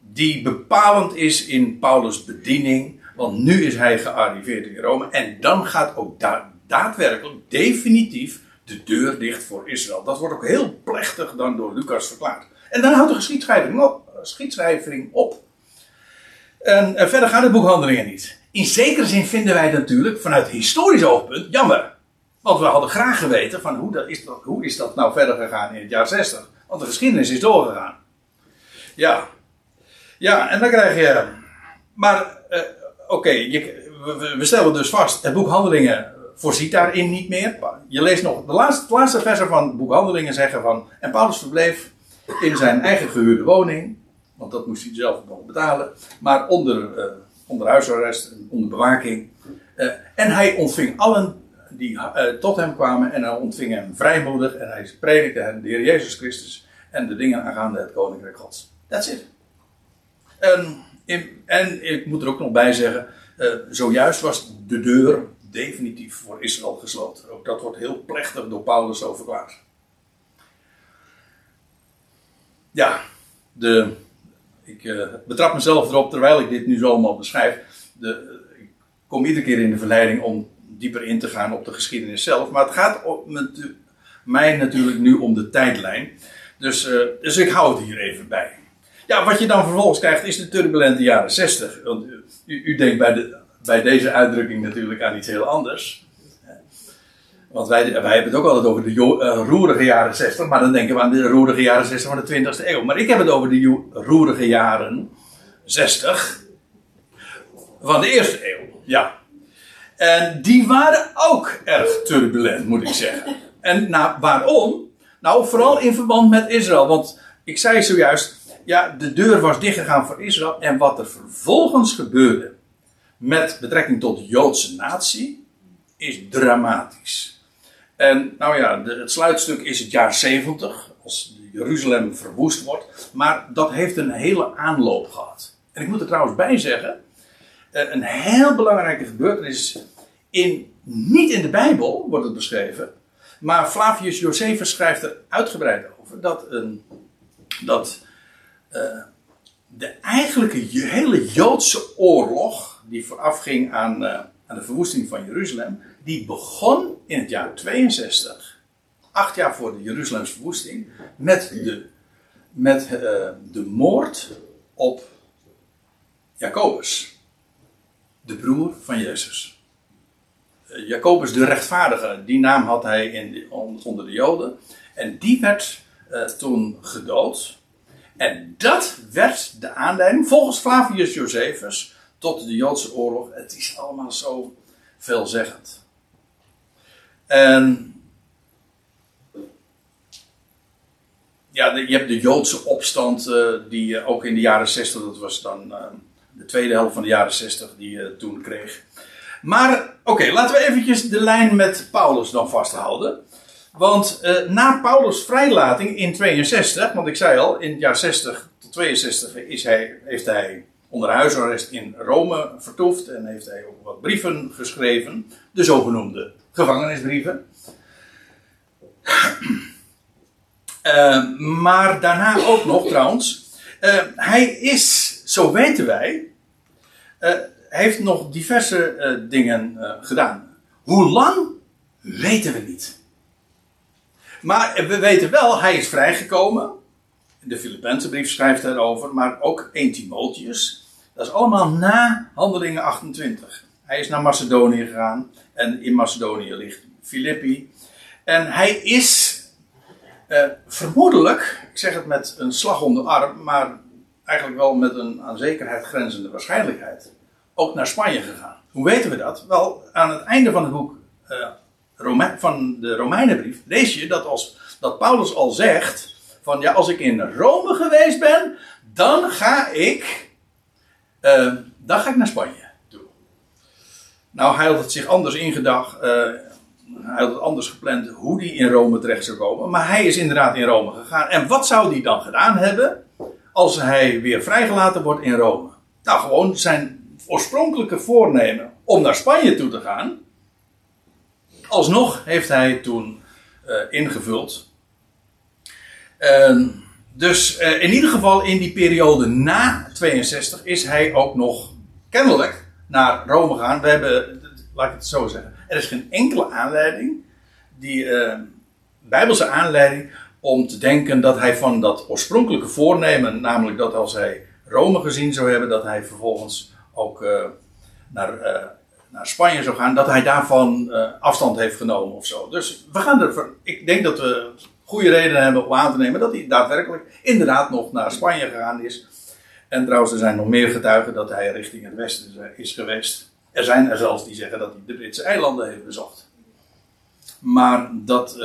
die bepalend is in Paulus' bediening want nu is hij gearriveerd in Rome. En dan gaat ook da daadwerkelijk, definitief, de deur dicht voor Israël. Dat wordt ook heel plechtig dan door Lucas verklaard. En dan houdt de geschiedschrijving op. Geschiedschrijving op. En, verder gaat het boek Handelingen niet. In zekere zin vinden wij natuurlijk vanuit historisch oogpunt jammer. Want we hadden graag geweten van hoe, dat is, dat, hoe is dat nou verder gegaan in het jaar 60. Want de geschiedenis is doorgegaan. Ja. Ja, en dan krijg je... Maar uh, oké, we, stellen dus vast, het boek Handelingen voorziet daarin niet meer. Je leest nog, de laatste, de laatste van het boek Handelingen zeggen van, en Paulus verbleef in zijn eigen gehuurde woning, want dat moest hij zelf nog betalen, maar onder, uh, onder huisarrest, onder bewaking. Uh, en hij ontving allen die uh, tot hem kwamen en hij ontving hem vrijmoedig en hij predikte hen de Heer Jezus Christus en de dingen aangaande het Koninkrijk Gods. That's it. En en ik moet er ook nog bij zeggen, uh, zojuist was de deur definitief voor Israël gesloten. Ook dat wordt heel plechtig door Paulus zo verklaard. Ja, de, ik uh, betrap mezelf erop terwijl ik dit nu zo allemaal beschrijf. De, ik kom iedere keer in de verleiding om dieper in te gaan op de geschiedenis zelf. Maar het gaat met mij natuurlijk nu om de tijdlijn. Dus, uh, dus ik hou het hier even bij. Ja, wat je dan vervolgens krijgt is de turbulente jaren 60. Want u, u denkt bij, de, bij deze uitdrukking natuurlijk aan iets heel anders. Want wij, wij hebben het ook altijd over de uh, roerige jaren 60, maar dan denken we aan de roerige jaren 60 van de 20e eeuw. Maar ik heb het over de roerige jaren 60 van de eerste eeuw. Ja. En die waren ook erg turbulent, moet ik zeggen. En nou, waarom? Nou, vooral in verband met Israël. Want ik zei zojuist, ja, de deur was dichtgegaan voor Israël. En wat er vervolgens gebeurde met betrekking tot de Joodse natie, is dramatisch. En nou ja, het sluitstuk is het jaar 70, als Jeruzalem verwoest wordt. Maar dat heeft een hele aanloop gehad. En ik moet er trouwens bij zeggen, een heel belangrijke gebeurtenis in, niet in de Bijbel wordt het beschreven, maar Flavius Josephus schrijft er uitgebreid over dat, een, dat uh, de eigenlijke hele Joodse oorlog die voorafging aan, uh, aan de verwoesting van Jeruzalem, die begon in het jaar 62, acht jaar voor de Jeruzalems verwoesting, met de, met, de moord op Jacobus, de broer van Jezus. Uh, Jacobus de rechtvaardige, die naam had hij in de, onder de Joden. En die werd uh, toen gedood. En dat werd de aanleiding, volgens Flavius Josephus, tot de Joodse oorlog. Het is allemaal zo veelzeggend. En ja, je hebt de Joodse opstand, uh, die ook in de jaren 60, dat was dan de tweede helft van de jaren 60, die je toen kreeg. Maar oké, laten we eventjes de lijn met Paulus dan vasthouden. Want uh, na Paulus' vrijlating in 62, want ik zei al, in het jaar 60 tot 62 is hij, heeft hij onder huisarrest in Rome vertoefd en heeft hij ook wat brieven geschreven, de zogenoemde gevangenisbrieven. Uh, maar daarna ook nog trouwens. Hij is, zo weten wij, uh, heeft nog diverse dingen gedaan. Hoe lang, weten we niet. Maar we weten wel, hij is vrijgekomen. De Filipijnse brief schrijft daarover, maar ook 1 Timotheus. Dat is allemaal na Handelingen 28. Hij is naar Macedonië gegaan. En in Macedonië ligt Filippi. En hij is vermoedelijk, ik zeg het met een slag om de arm, maar eigenlijk wel met een aan zekerheid grenzende waarschijnlijkheid, ook naar Spanje gegaan. Hoe weten we dat? Wel, aan het einde van het boek uh, van de Romeinenbrief lees je dat, als, dat Paulus al zegt: van ja, als ik in Rome geweest ben, dan ga ik, uh, dan ga ik naar Spanje. Nou, hij had het zich anders ingedacht. Uh, hij had het anders gepland hoe hij in Rome terecht zou komen. Maar hij is inderdaad in Rome gegaan. En wat zou hij dan gedaan hebben als hij weer vrijgelaten wordt in Rome? Nou, gewoon zijn oorspronkelijke voornemen om naar Spanje toe te gaan. Alsnog heeft hij toen uh, ingevuld. Uh, dus uh, in ieder geval in die periode na 62 is hij ook nog kennelijk naar Rome gaan. We hebben, laat ik het zo zeggen, er is geen enkele aanleiding, die uh, bijbelse aanleiding, om te denken dat hij van dat oorspronkelijke voornemen, namelijk dat als hij Rome gezien zou hebben, dat hij vervolgens ook uh, naar, uh, naar Spanje zou gaan, dat hij daarvan afstand heeft genomen of zo. Dus we gaan er, ik denk dat we goede redenen hebben om aan te nemen dat hij daadwerkelijk inderdaad nog naar Spanje gegaan is. En trouwens, er zijn nog meer getuigen dat hij richting het westen is geweest. Er zijn er zelfs die zeggen dat hij de Britse eilanden heeft bezocht. Maar dat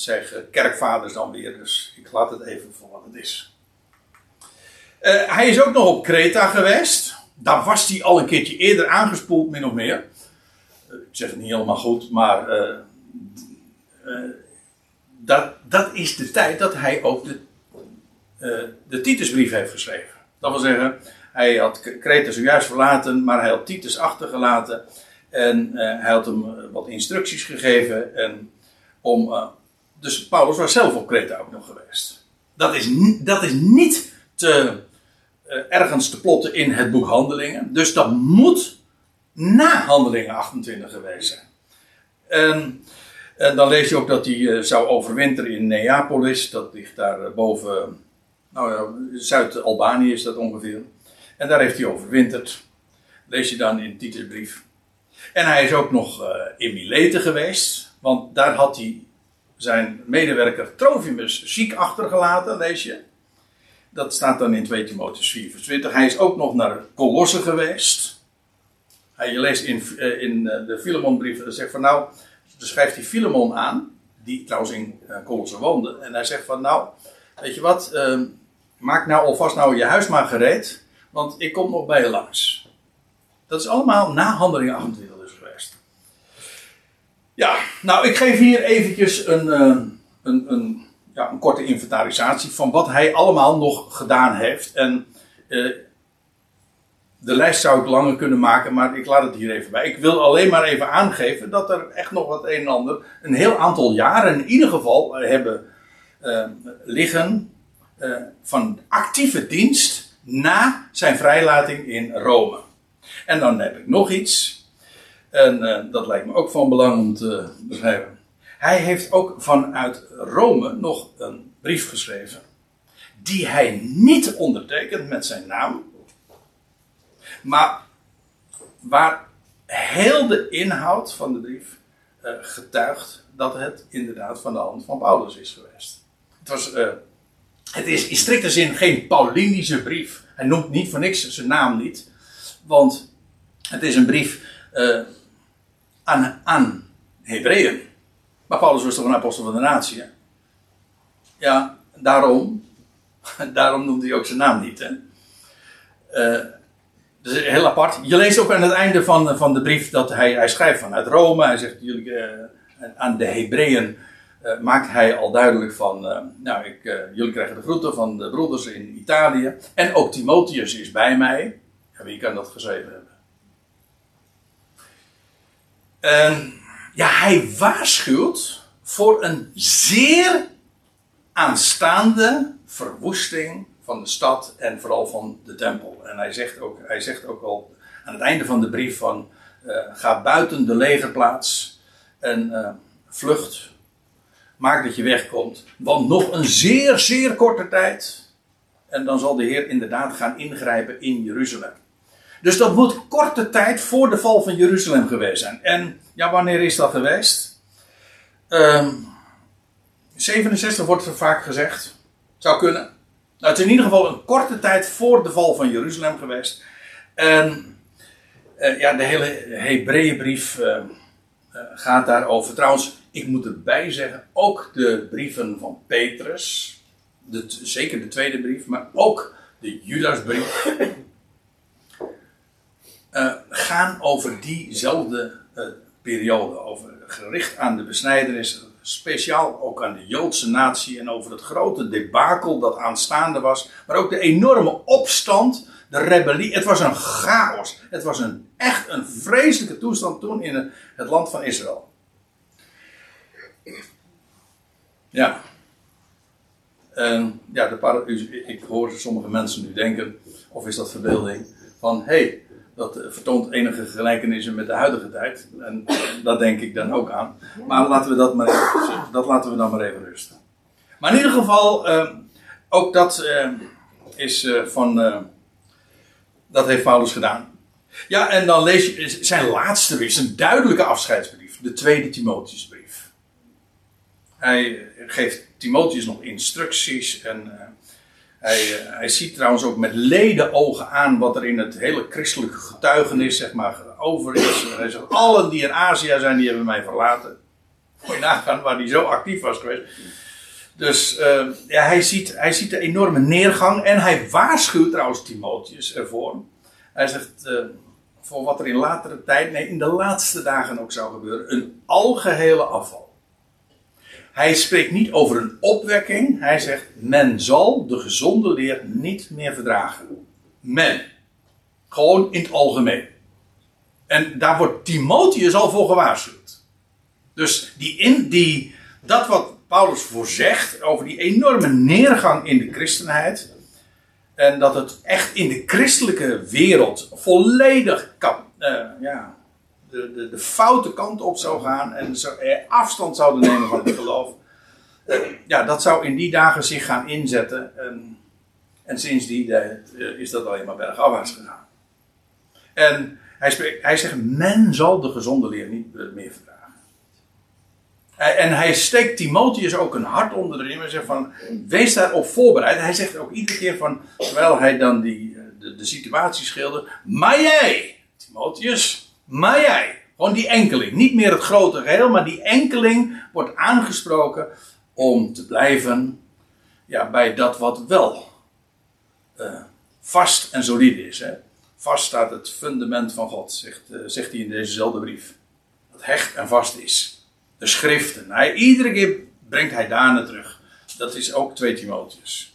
zeggen kerkvaders dan weer, dus ik laat het even voor wat het is. Uh, hij is ook nog op Kreta geweest. Daar was hij al een keertje eerder aangespoeld, min of meer. Uh, ik zeg het niet helemaal goed, maar dat, dat is de tijd dat hij ook de, de Titusbrief heeft geschreven. Dat wil zeggen, hij had Kreta zojuist verlaten, maar hij had Titus achtergelaten. En hij had hem eh, wat instructies gegeven. En om, dus Paulus was zelf op Kreta ook nog geweest. Dat is, dat is niet te eh, ergens te plotten in het boek Handelingen. Dus dat moet na Handelingen 28 geweest zijn. En, en dan lees je ook dat hij eh, zou overwinteren in Neapolis. Dat ligt daar eh, boven, nou ja, Zuid-Albanië is dat ongeveer. En daar heeft hij overwinterd. Lees je dan in Titus brief. En hij is ook nog in Mileten geweest. Want daar had hij zijn medewerker Trofimus ziek achtergelaten, lees je. Dat staat dan in 2 Timotheus 4 vers 20. Hij is ook nog naar Colosse geweest. Hij, je leest in, uh, in de Filemonbrief, zegt van nou, dan schrijft hij Filemon aan, die trouwens in Colosse woonde. En hij zegt van nou, weet je wat, uh, maak nou alvast nou je huis maar gereed, want ik kom nog bij je langs. Dat is allemaal na handeling 28 dus geweest. Ja, nou ik geef hier eventjes een, uh, een, een, ja, een korte inventarisatie van wat hij allemaal nog gedaan heeft. En uh, de lijst zou ik langer kunnen maken, maar ik laat het hier even bij. Ik wil alleen maar even aangeven dat er echt nog wat een en ander, een heel aantal jaren in ieder geval, hebben uh, liggen van actieve dienst na zijn vrijlating in Rome. En dan heb ik nog iets. En uh, dat lijkt me ook van belang om te begrijpen. Hij heeft ook vanuit Rome nog een brief geschreven. Die hij niet ondertekent met zijn naam. Maar waar heel de inhoud van de brief uh, getuigt dat het inderdaad van de hand van Paulus is geweest. Het, was, uh, het is in strikte zin geen Paulinische brief. Hij noemt niet voor niks zijn naam niet. Want het is een brief aan, aan Hebreeën. Maar Paulus was toch een apostel van de natie? Ja, daarom. Daarom noemt hij ook zijn naam niet. Hè? Uh, heel apart. Je leest ook aan het einde van, van de brief dat hij, hij schrijft vanuit Rome. Hij zegt jullie, uh, aan de Hebreeën maakt hij al duidelijk van, nou, ik, jullie krijgen de groeten van de broeders in Italië. En ook Timotheus is bij mij. Ja, wie kan dat geschreven En ja, hij waarschuwt voor een zeer aanstaande verwoesting van de stad en vooral van de tempel. En hij zegt ook, hij zegt ook al aan het einde van de brief van uh, ga buiten de legerplaats en uh, vlucht. Maak dat je wegkomt. Want nog een zeer, zeer korte tijd. En dan zal de Heer inderdaad gaan ingrijpen in Jeruzalem. Dus dat moet korte tijd voor de val van Jeruzalem geweest zijn. En ja, wanneer is dat geweest? Um, 67 wordt er vaak gezegd. Zou kunnen. Nou, het is in ieder geval een korte tijd voor de val van Jeruzalem geweest. En uh, ja, de hele Hebreeënbrief uh, uh, gaat daarover. Trouwens, ik moet erbij zeggen, ook de brieven van Petrus, de, zeker de tweede brief, maar ook de Judasbrief, uh, gaan over diezelfde uh, periode. Over, gericht aan de besnijdenis, speciaal ook aan de Joodse natie en over het grote debakel dat aanstaande was. Maar ook de enorme opstand, de rebellie. Het was een chaos. Het was een, echt een vreselijke toestand toen in het, land van Israël. Ja. En ja, de ik hoor sommige mensen nu denken, of is dat verbeelding, van hé, hey, dat vertoont enige gelijkenissen met de huidige tijd. En dat denk ik dan ook aan. Maar laten we dat maar even, dat laten we dan maar even rusten. Maar in ieder geval, uh, ook dat uh, is uh, van. dat heeft Paulus gedaan. Ja, en dan lees je zijn laatste brief, zijn duidelijke afscheidsbrief, de tweede Timotheusbrief. Hij geeft Timotheus nog instructies en hij, hij, ziet trouwens ook met leden ogen aan wat er in het hele christelijke getuigenis zeg maar, over is. Hij zegt, allen die in Azië zijn, die hebben mij verlaten. Moet nagaan waar hij zo actief was geweest. Dus uh, ja, hij, ziet, hij ziet de enorme neergang en hij waarschuwt trouwens Timotheus ervoor. Hij zegt, uh, voor wat er in latere tijd, nee in de laatste dagen ook zou gebeuren, een algehele afval. Hij spreekt niet over een opwekking. Hij zegt: men zal de gezonde leer niet meer verdragen. Men. Gewoon in het algemeen. En daar wordt Timotheus al voor gewaarschuwd. Dus die in, die, dat wat Paulus voorzegt over die enorme neergang in de christenheid. En dat het echt in de christelijke wereld volledig kap, eh, ja, de, de, de foute kant op zou gaan. En zo, afstand zouden nemen van het geloof. Eh, ja, dat zou in die dagen zich gaan inzetten. En, en sinds die eh, is dat alleen maar bergafwaarts gegaan. En hij, hij zegt, men zal de gezonde leer niet eh, meer verdragen. En hij steekt Timotheus ook een hart onder de riem en zegt van, wees daarop voorbereid. Hij zegt ook iedere keer van, terwijl hij dan die, de, situatie schildert, maar jij, Timotheus, maar jij. Gewoon die enkeling, niet meer het grote geheel, maar die enkeling wordt aangesproken om te blijven ja, bij dat wat wel eh, vast en solide is. Hè. Vast staat het fundament van God, zegt, eh, zegt hij in dezezelfde brief. Dat hecht en vast is. De schriften. Hij, iedere keer brengt hij daarna terug. Dat is ook 2 Timotheus.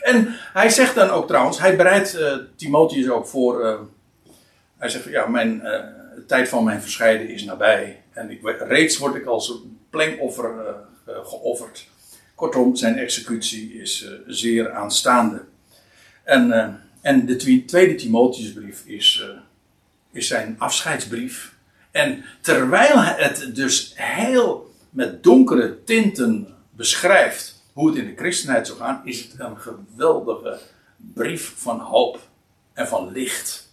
En hij zegt dan ook trouwens, hij bereidt eh, Timotheus ook voor. hij zegt: Ja, mijn, de tijd van mijn verscheiden is nabij. En ik, reeds word ik als een plengoffer eh, geofferd. Kortom, zijn executie is eh, zeer aanstaande. En, eh, en de twe- tweede Timotheusbrief is, is zijn afscheidsbrief. En terwijl het dus heel met donkere tinten beschrijft hoe het in de christenheid zou gaan, is het een geweldige brief van hoop en van licht.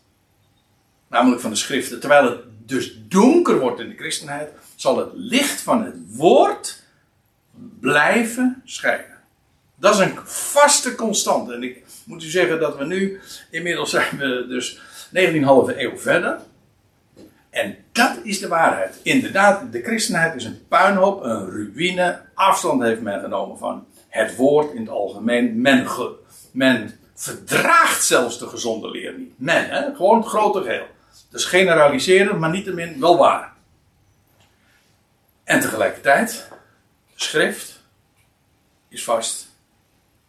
Namelijk van de schriften. Terwijl het dus donker wordt in de christenheid, zal het licht van het woord blijven schijnen. Dat is een vaste constante. En ik moet u zeggen dat we nu, inmiddels zijn we dus 19,5 eeuw verder. En dat is de waarheid. Inderdaad, de christenheid is een puinhoop, een ruïne. Afstand heeft men genomen van het woord in het algemeen. Men, verdraagt zelfs de gezonde leer niet. Men, hè? gewoon het grote geheel. Dus generaliseren, maar niettemin wel waar. En tegelijkertijd, schrift is vast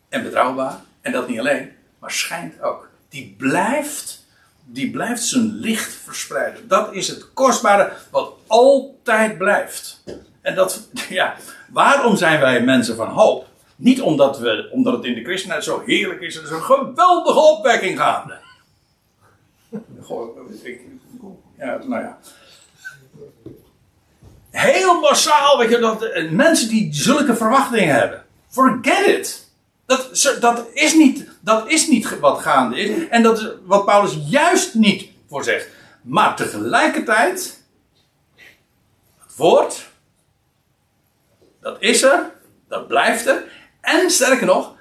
en betrouwbaar. En dat niet alleen, maar schijnt ook. Die blijft, die blijft zijn licht verspreiden. Dat is het kostbare wat altijd blijft. En dat, ja, waarom zijn wij mensen van hoop? Niet omdat, we, omdat het in de christenheid zo heerlijk is. Er is een geweldige opwekking gaande. Goh, ik, ja, nou ja. Heel massaal, weet je, dat, eh, mensen die zulke verwachtingen hebben. Forget it. Dat, dat, is niet, dat is niet wat gaande is. En dat is wat Paulus juist niet voor zegt. Maar tegelijkertijd, het woord, dat is er, dat blijft er. En sterker nog,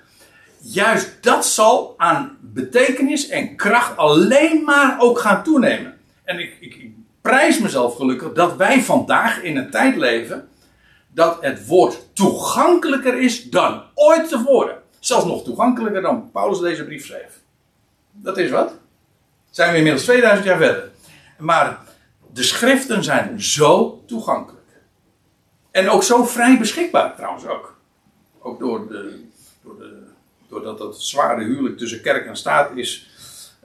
juist dat zal aan betekenis en kracht alleen maar ook gaan toenemen. En ik, ik, prijs mezelf gelukkig dat wij vandaag in een tijd leven dat het woord toegankelijker is dan ooit tevoren. Zelfs nog toegankelijker dan Paulus deze brief schreef. Dat is wat. Zijn we inmiddels 2000 jaar verder. Maar de schriften zijn zo toegankelijk. En ook zo vrij beschikbaar trouwens ook. Ook door de, door de, doordat dat zware huwelijk tussen kerk en staat is,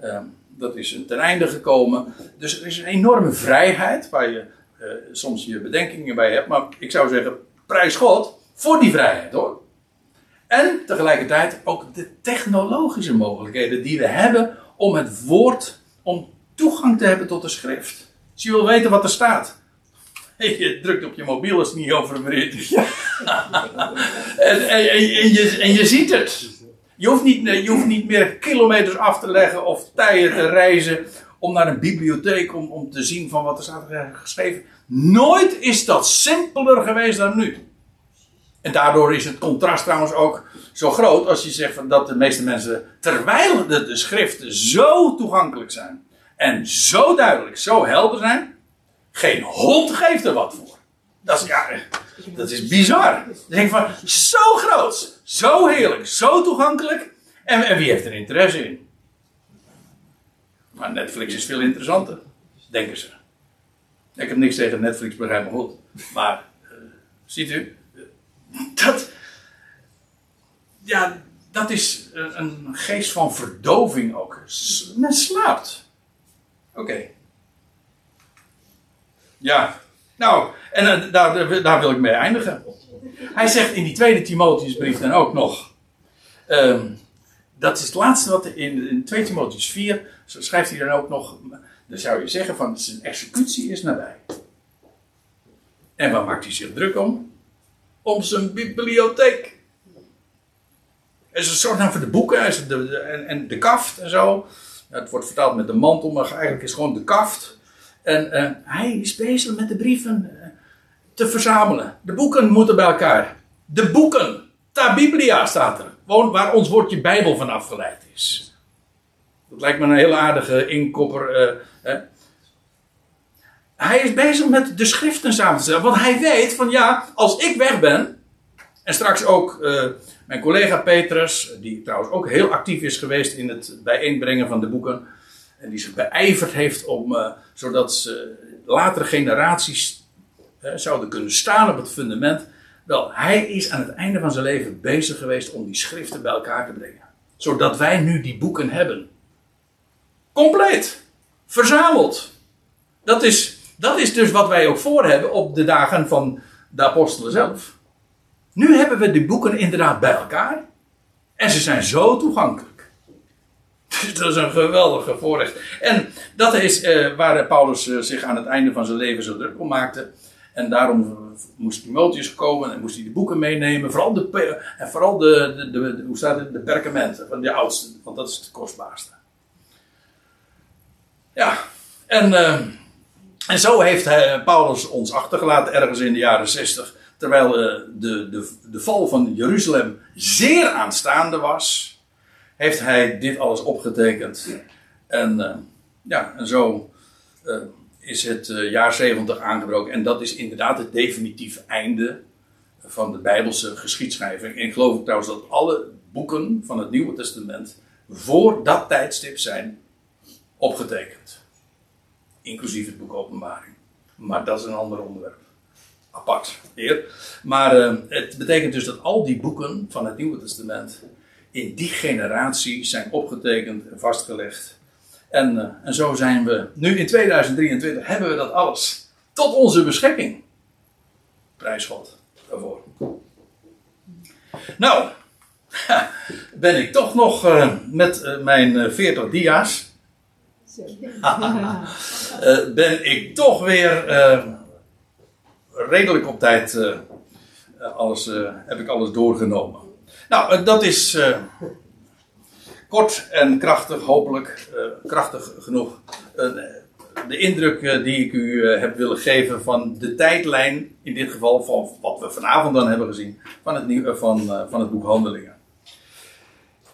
ehm, dat is ten einde gekomen. Dus er is een enorme vrijheid waar je eh, soms je bedenkingen bij hebt. Maar ik zou zeggen, prijs God voor die vrijheid hoor. En tegelijkertijd ook de technologische mogelijkheden die we hebben om het woord, om toegang te hebben tot de schrift. Als je wil weten wat er staat. Je drukt op je mobiel als het niet over een is. en, en, en je, en je ziet het. Je hoeft, niet, je hoeft niet meer kilometers af te leggen of tijden te reizen om naar een bibliotheek om, om te zien van wat er staat geschreven. Nooit is dat simpeler geweest dan nu. En daardoor is het contrast trouwens ook zo groot als je zegt dat de meeste mensen, terwijl de, de schriften zo toegankelijk zijn en zo duidelijk, zo helder zijn, geen hond geeft er wat voor. Dat is, ja, dat is bizar. Dan denk van, zo groot, zo heerlijk, zo toegankelijk. En, en wie heeft er interesse in? Maar Netflix is veel interessanter, denken ze. Ik heb niks tegen Netflix, begrijp me goed. Maar, eh, ziet u, dat, ja, dat is een, geest van verdoving ook. Men slaapt. Oké. Ja, nou, en eh, daar, daar wil ik mee eindigen. Hij zegt in die tweede Timotheusbrief dan ook nog. ehm, dat is het laatste wat in, in 2 Timotheus 4 schrijft hij dan ook nog. Dan zou je zeggen van zijn executie is nabij. En waar maakt hij zich druk om? Om zijn bibliotheek. Is een soort naam voor de boeken is de, de, en, en, de kaft en zo. Het wordt vertaald met de mantel, maar eigenlijk is het gewoon de kaft. En uh, hij is bezig met de brieven te verzamelen. De boeken moeten bij elkaar. De boeken. Ta Biblia staat er. Gewoon waar ons woordje Bijbel van afgeleid is. Dat lijkt me een heel aardige inkopper. Uh, hij is bezig met de schriften samen te stellen. Want hij weet van ja, als ik weg ben. En straks ook uh, mijn collega Petrus, die trouwens ook heel actief is geweest in het bijeenbrengen van de boeken. En die zich beijverd heeft om, uh, zodat ze latere generaties zouden kunnen staan op het fundament. Wel, hij is aan het einde van zijn leven bezig geweest om die schriften bij elkaar te brengen. Zodat wij nu die boeken hebben. Compleet. Verzameld. Dat is dat is dus wat wij ook voor hebben op de dagen van de apostelen zelf. Nu hebben we die boeken inderdaad bij elkaar. En ze zijn zo toegankelijk. Dus dat is een geweldige voorrecht. En dat is uh, waar Paulus uh, zich aan het einde van zijn leven zo druk om maakte. En daarom moest Timotheus komen en moest hij de boeken meenemen. Vooral de, en vooral de, de, de, hoe staat het, de perkamenten van de oudste. Want dat is het kostbaarste. Ja, en... Uh, en zo heeft hij, Paulus ons achtergelaten ergens in de jaren 60. Terwijl uh, de, de, de val van Jeruzalem zeer aanstaande was. Heeft hij dit alles opgetekend. En ja, en zo is het jaar 70 aangebroken. En dat is inderdaad het definitieve einde van de Bijbelse geschiedschrijving. En ik geloof trouwens dat alle boeken van het Nieuwe Testament voor dat tijdstip zijn opgetekend. Inclusief het boek Openbaring. Maar dat is een ander onderwerp. Apart, eer. Maar uh, het betekent dus dat al die boeken van het Nieuwe Testament in die generatie zijn opgetekend en vastgelegd. En, uh, en zo zijn we nu in 2023 hebben we dat alles tot onze beschikking. Prijs God daarvoor. Nou, ben ik toch nog uh, met mijn 40 dia's uh, ben ik toch weer redelijk op tijd alles, heb ik alles doorgenomen. Nou, dat is kort en krachtig, hopelijk krachtig genoeg. de indruk die ik u heb willen geven van de tijdlijn, in dit geval van wat we vanavond dan hebben gezien, van het, nieuw, van, van het boek Handelingen.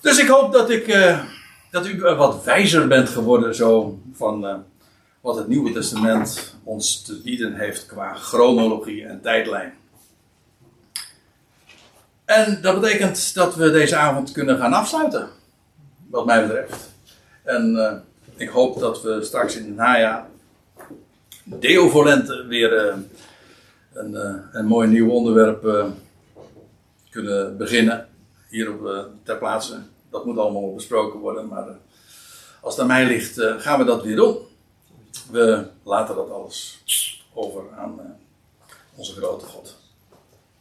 Dus ik hoop dat ik dat u wat wijzer bent geworden zo van wat het Nieuwe Testament ons te bieden heeft qua chronologie en tijdlijn. En dat betekent dat we deze avond kunnen gaan afsluiten, wat mij betreft. En uh, ik hoop dat we straks in het najaar, Deo Volente, weer uh, een, een mooi nieuw onderwerp kunnen beginnen. Hier op, ter plaatse dat moet allemaal besproken worden. Maar eh, als het aan mij ligt, eh, gaan we dat weer doen. We laten dat alles over aan eh, onze grote God.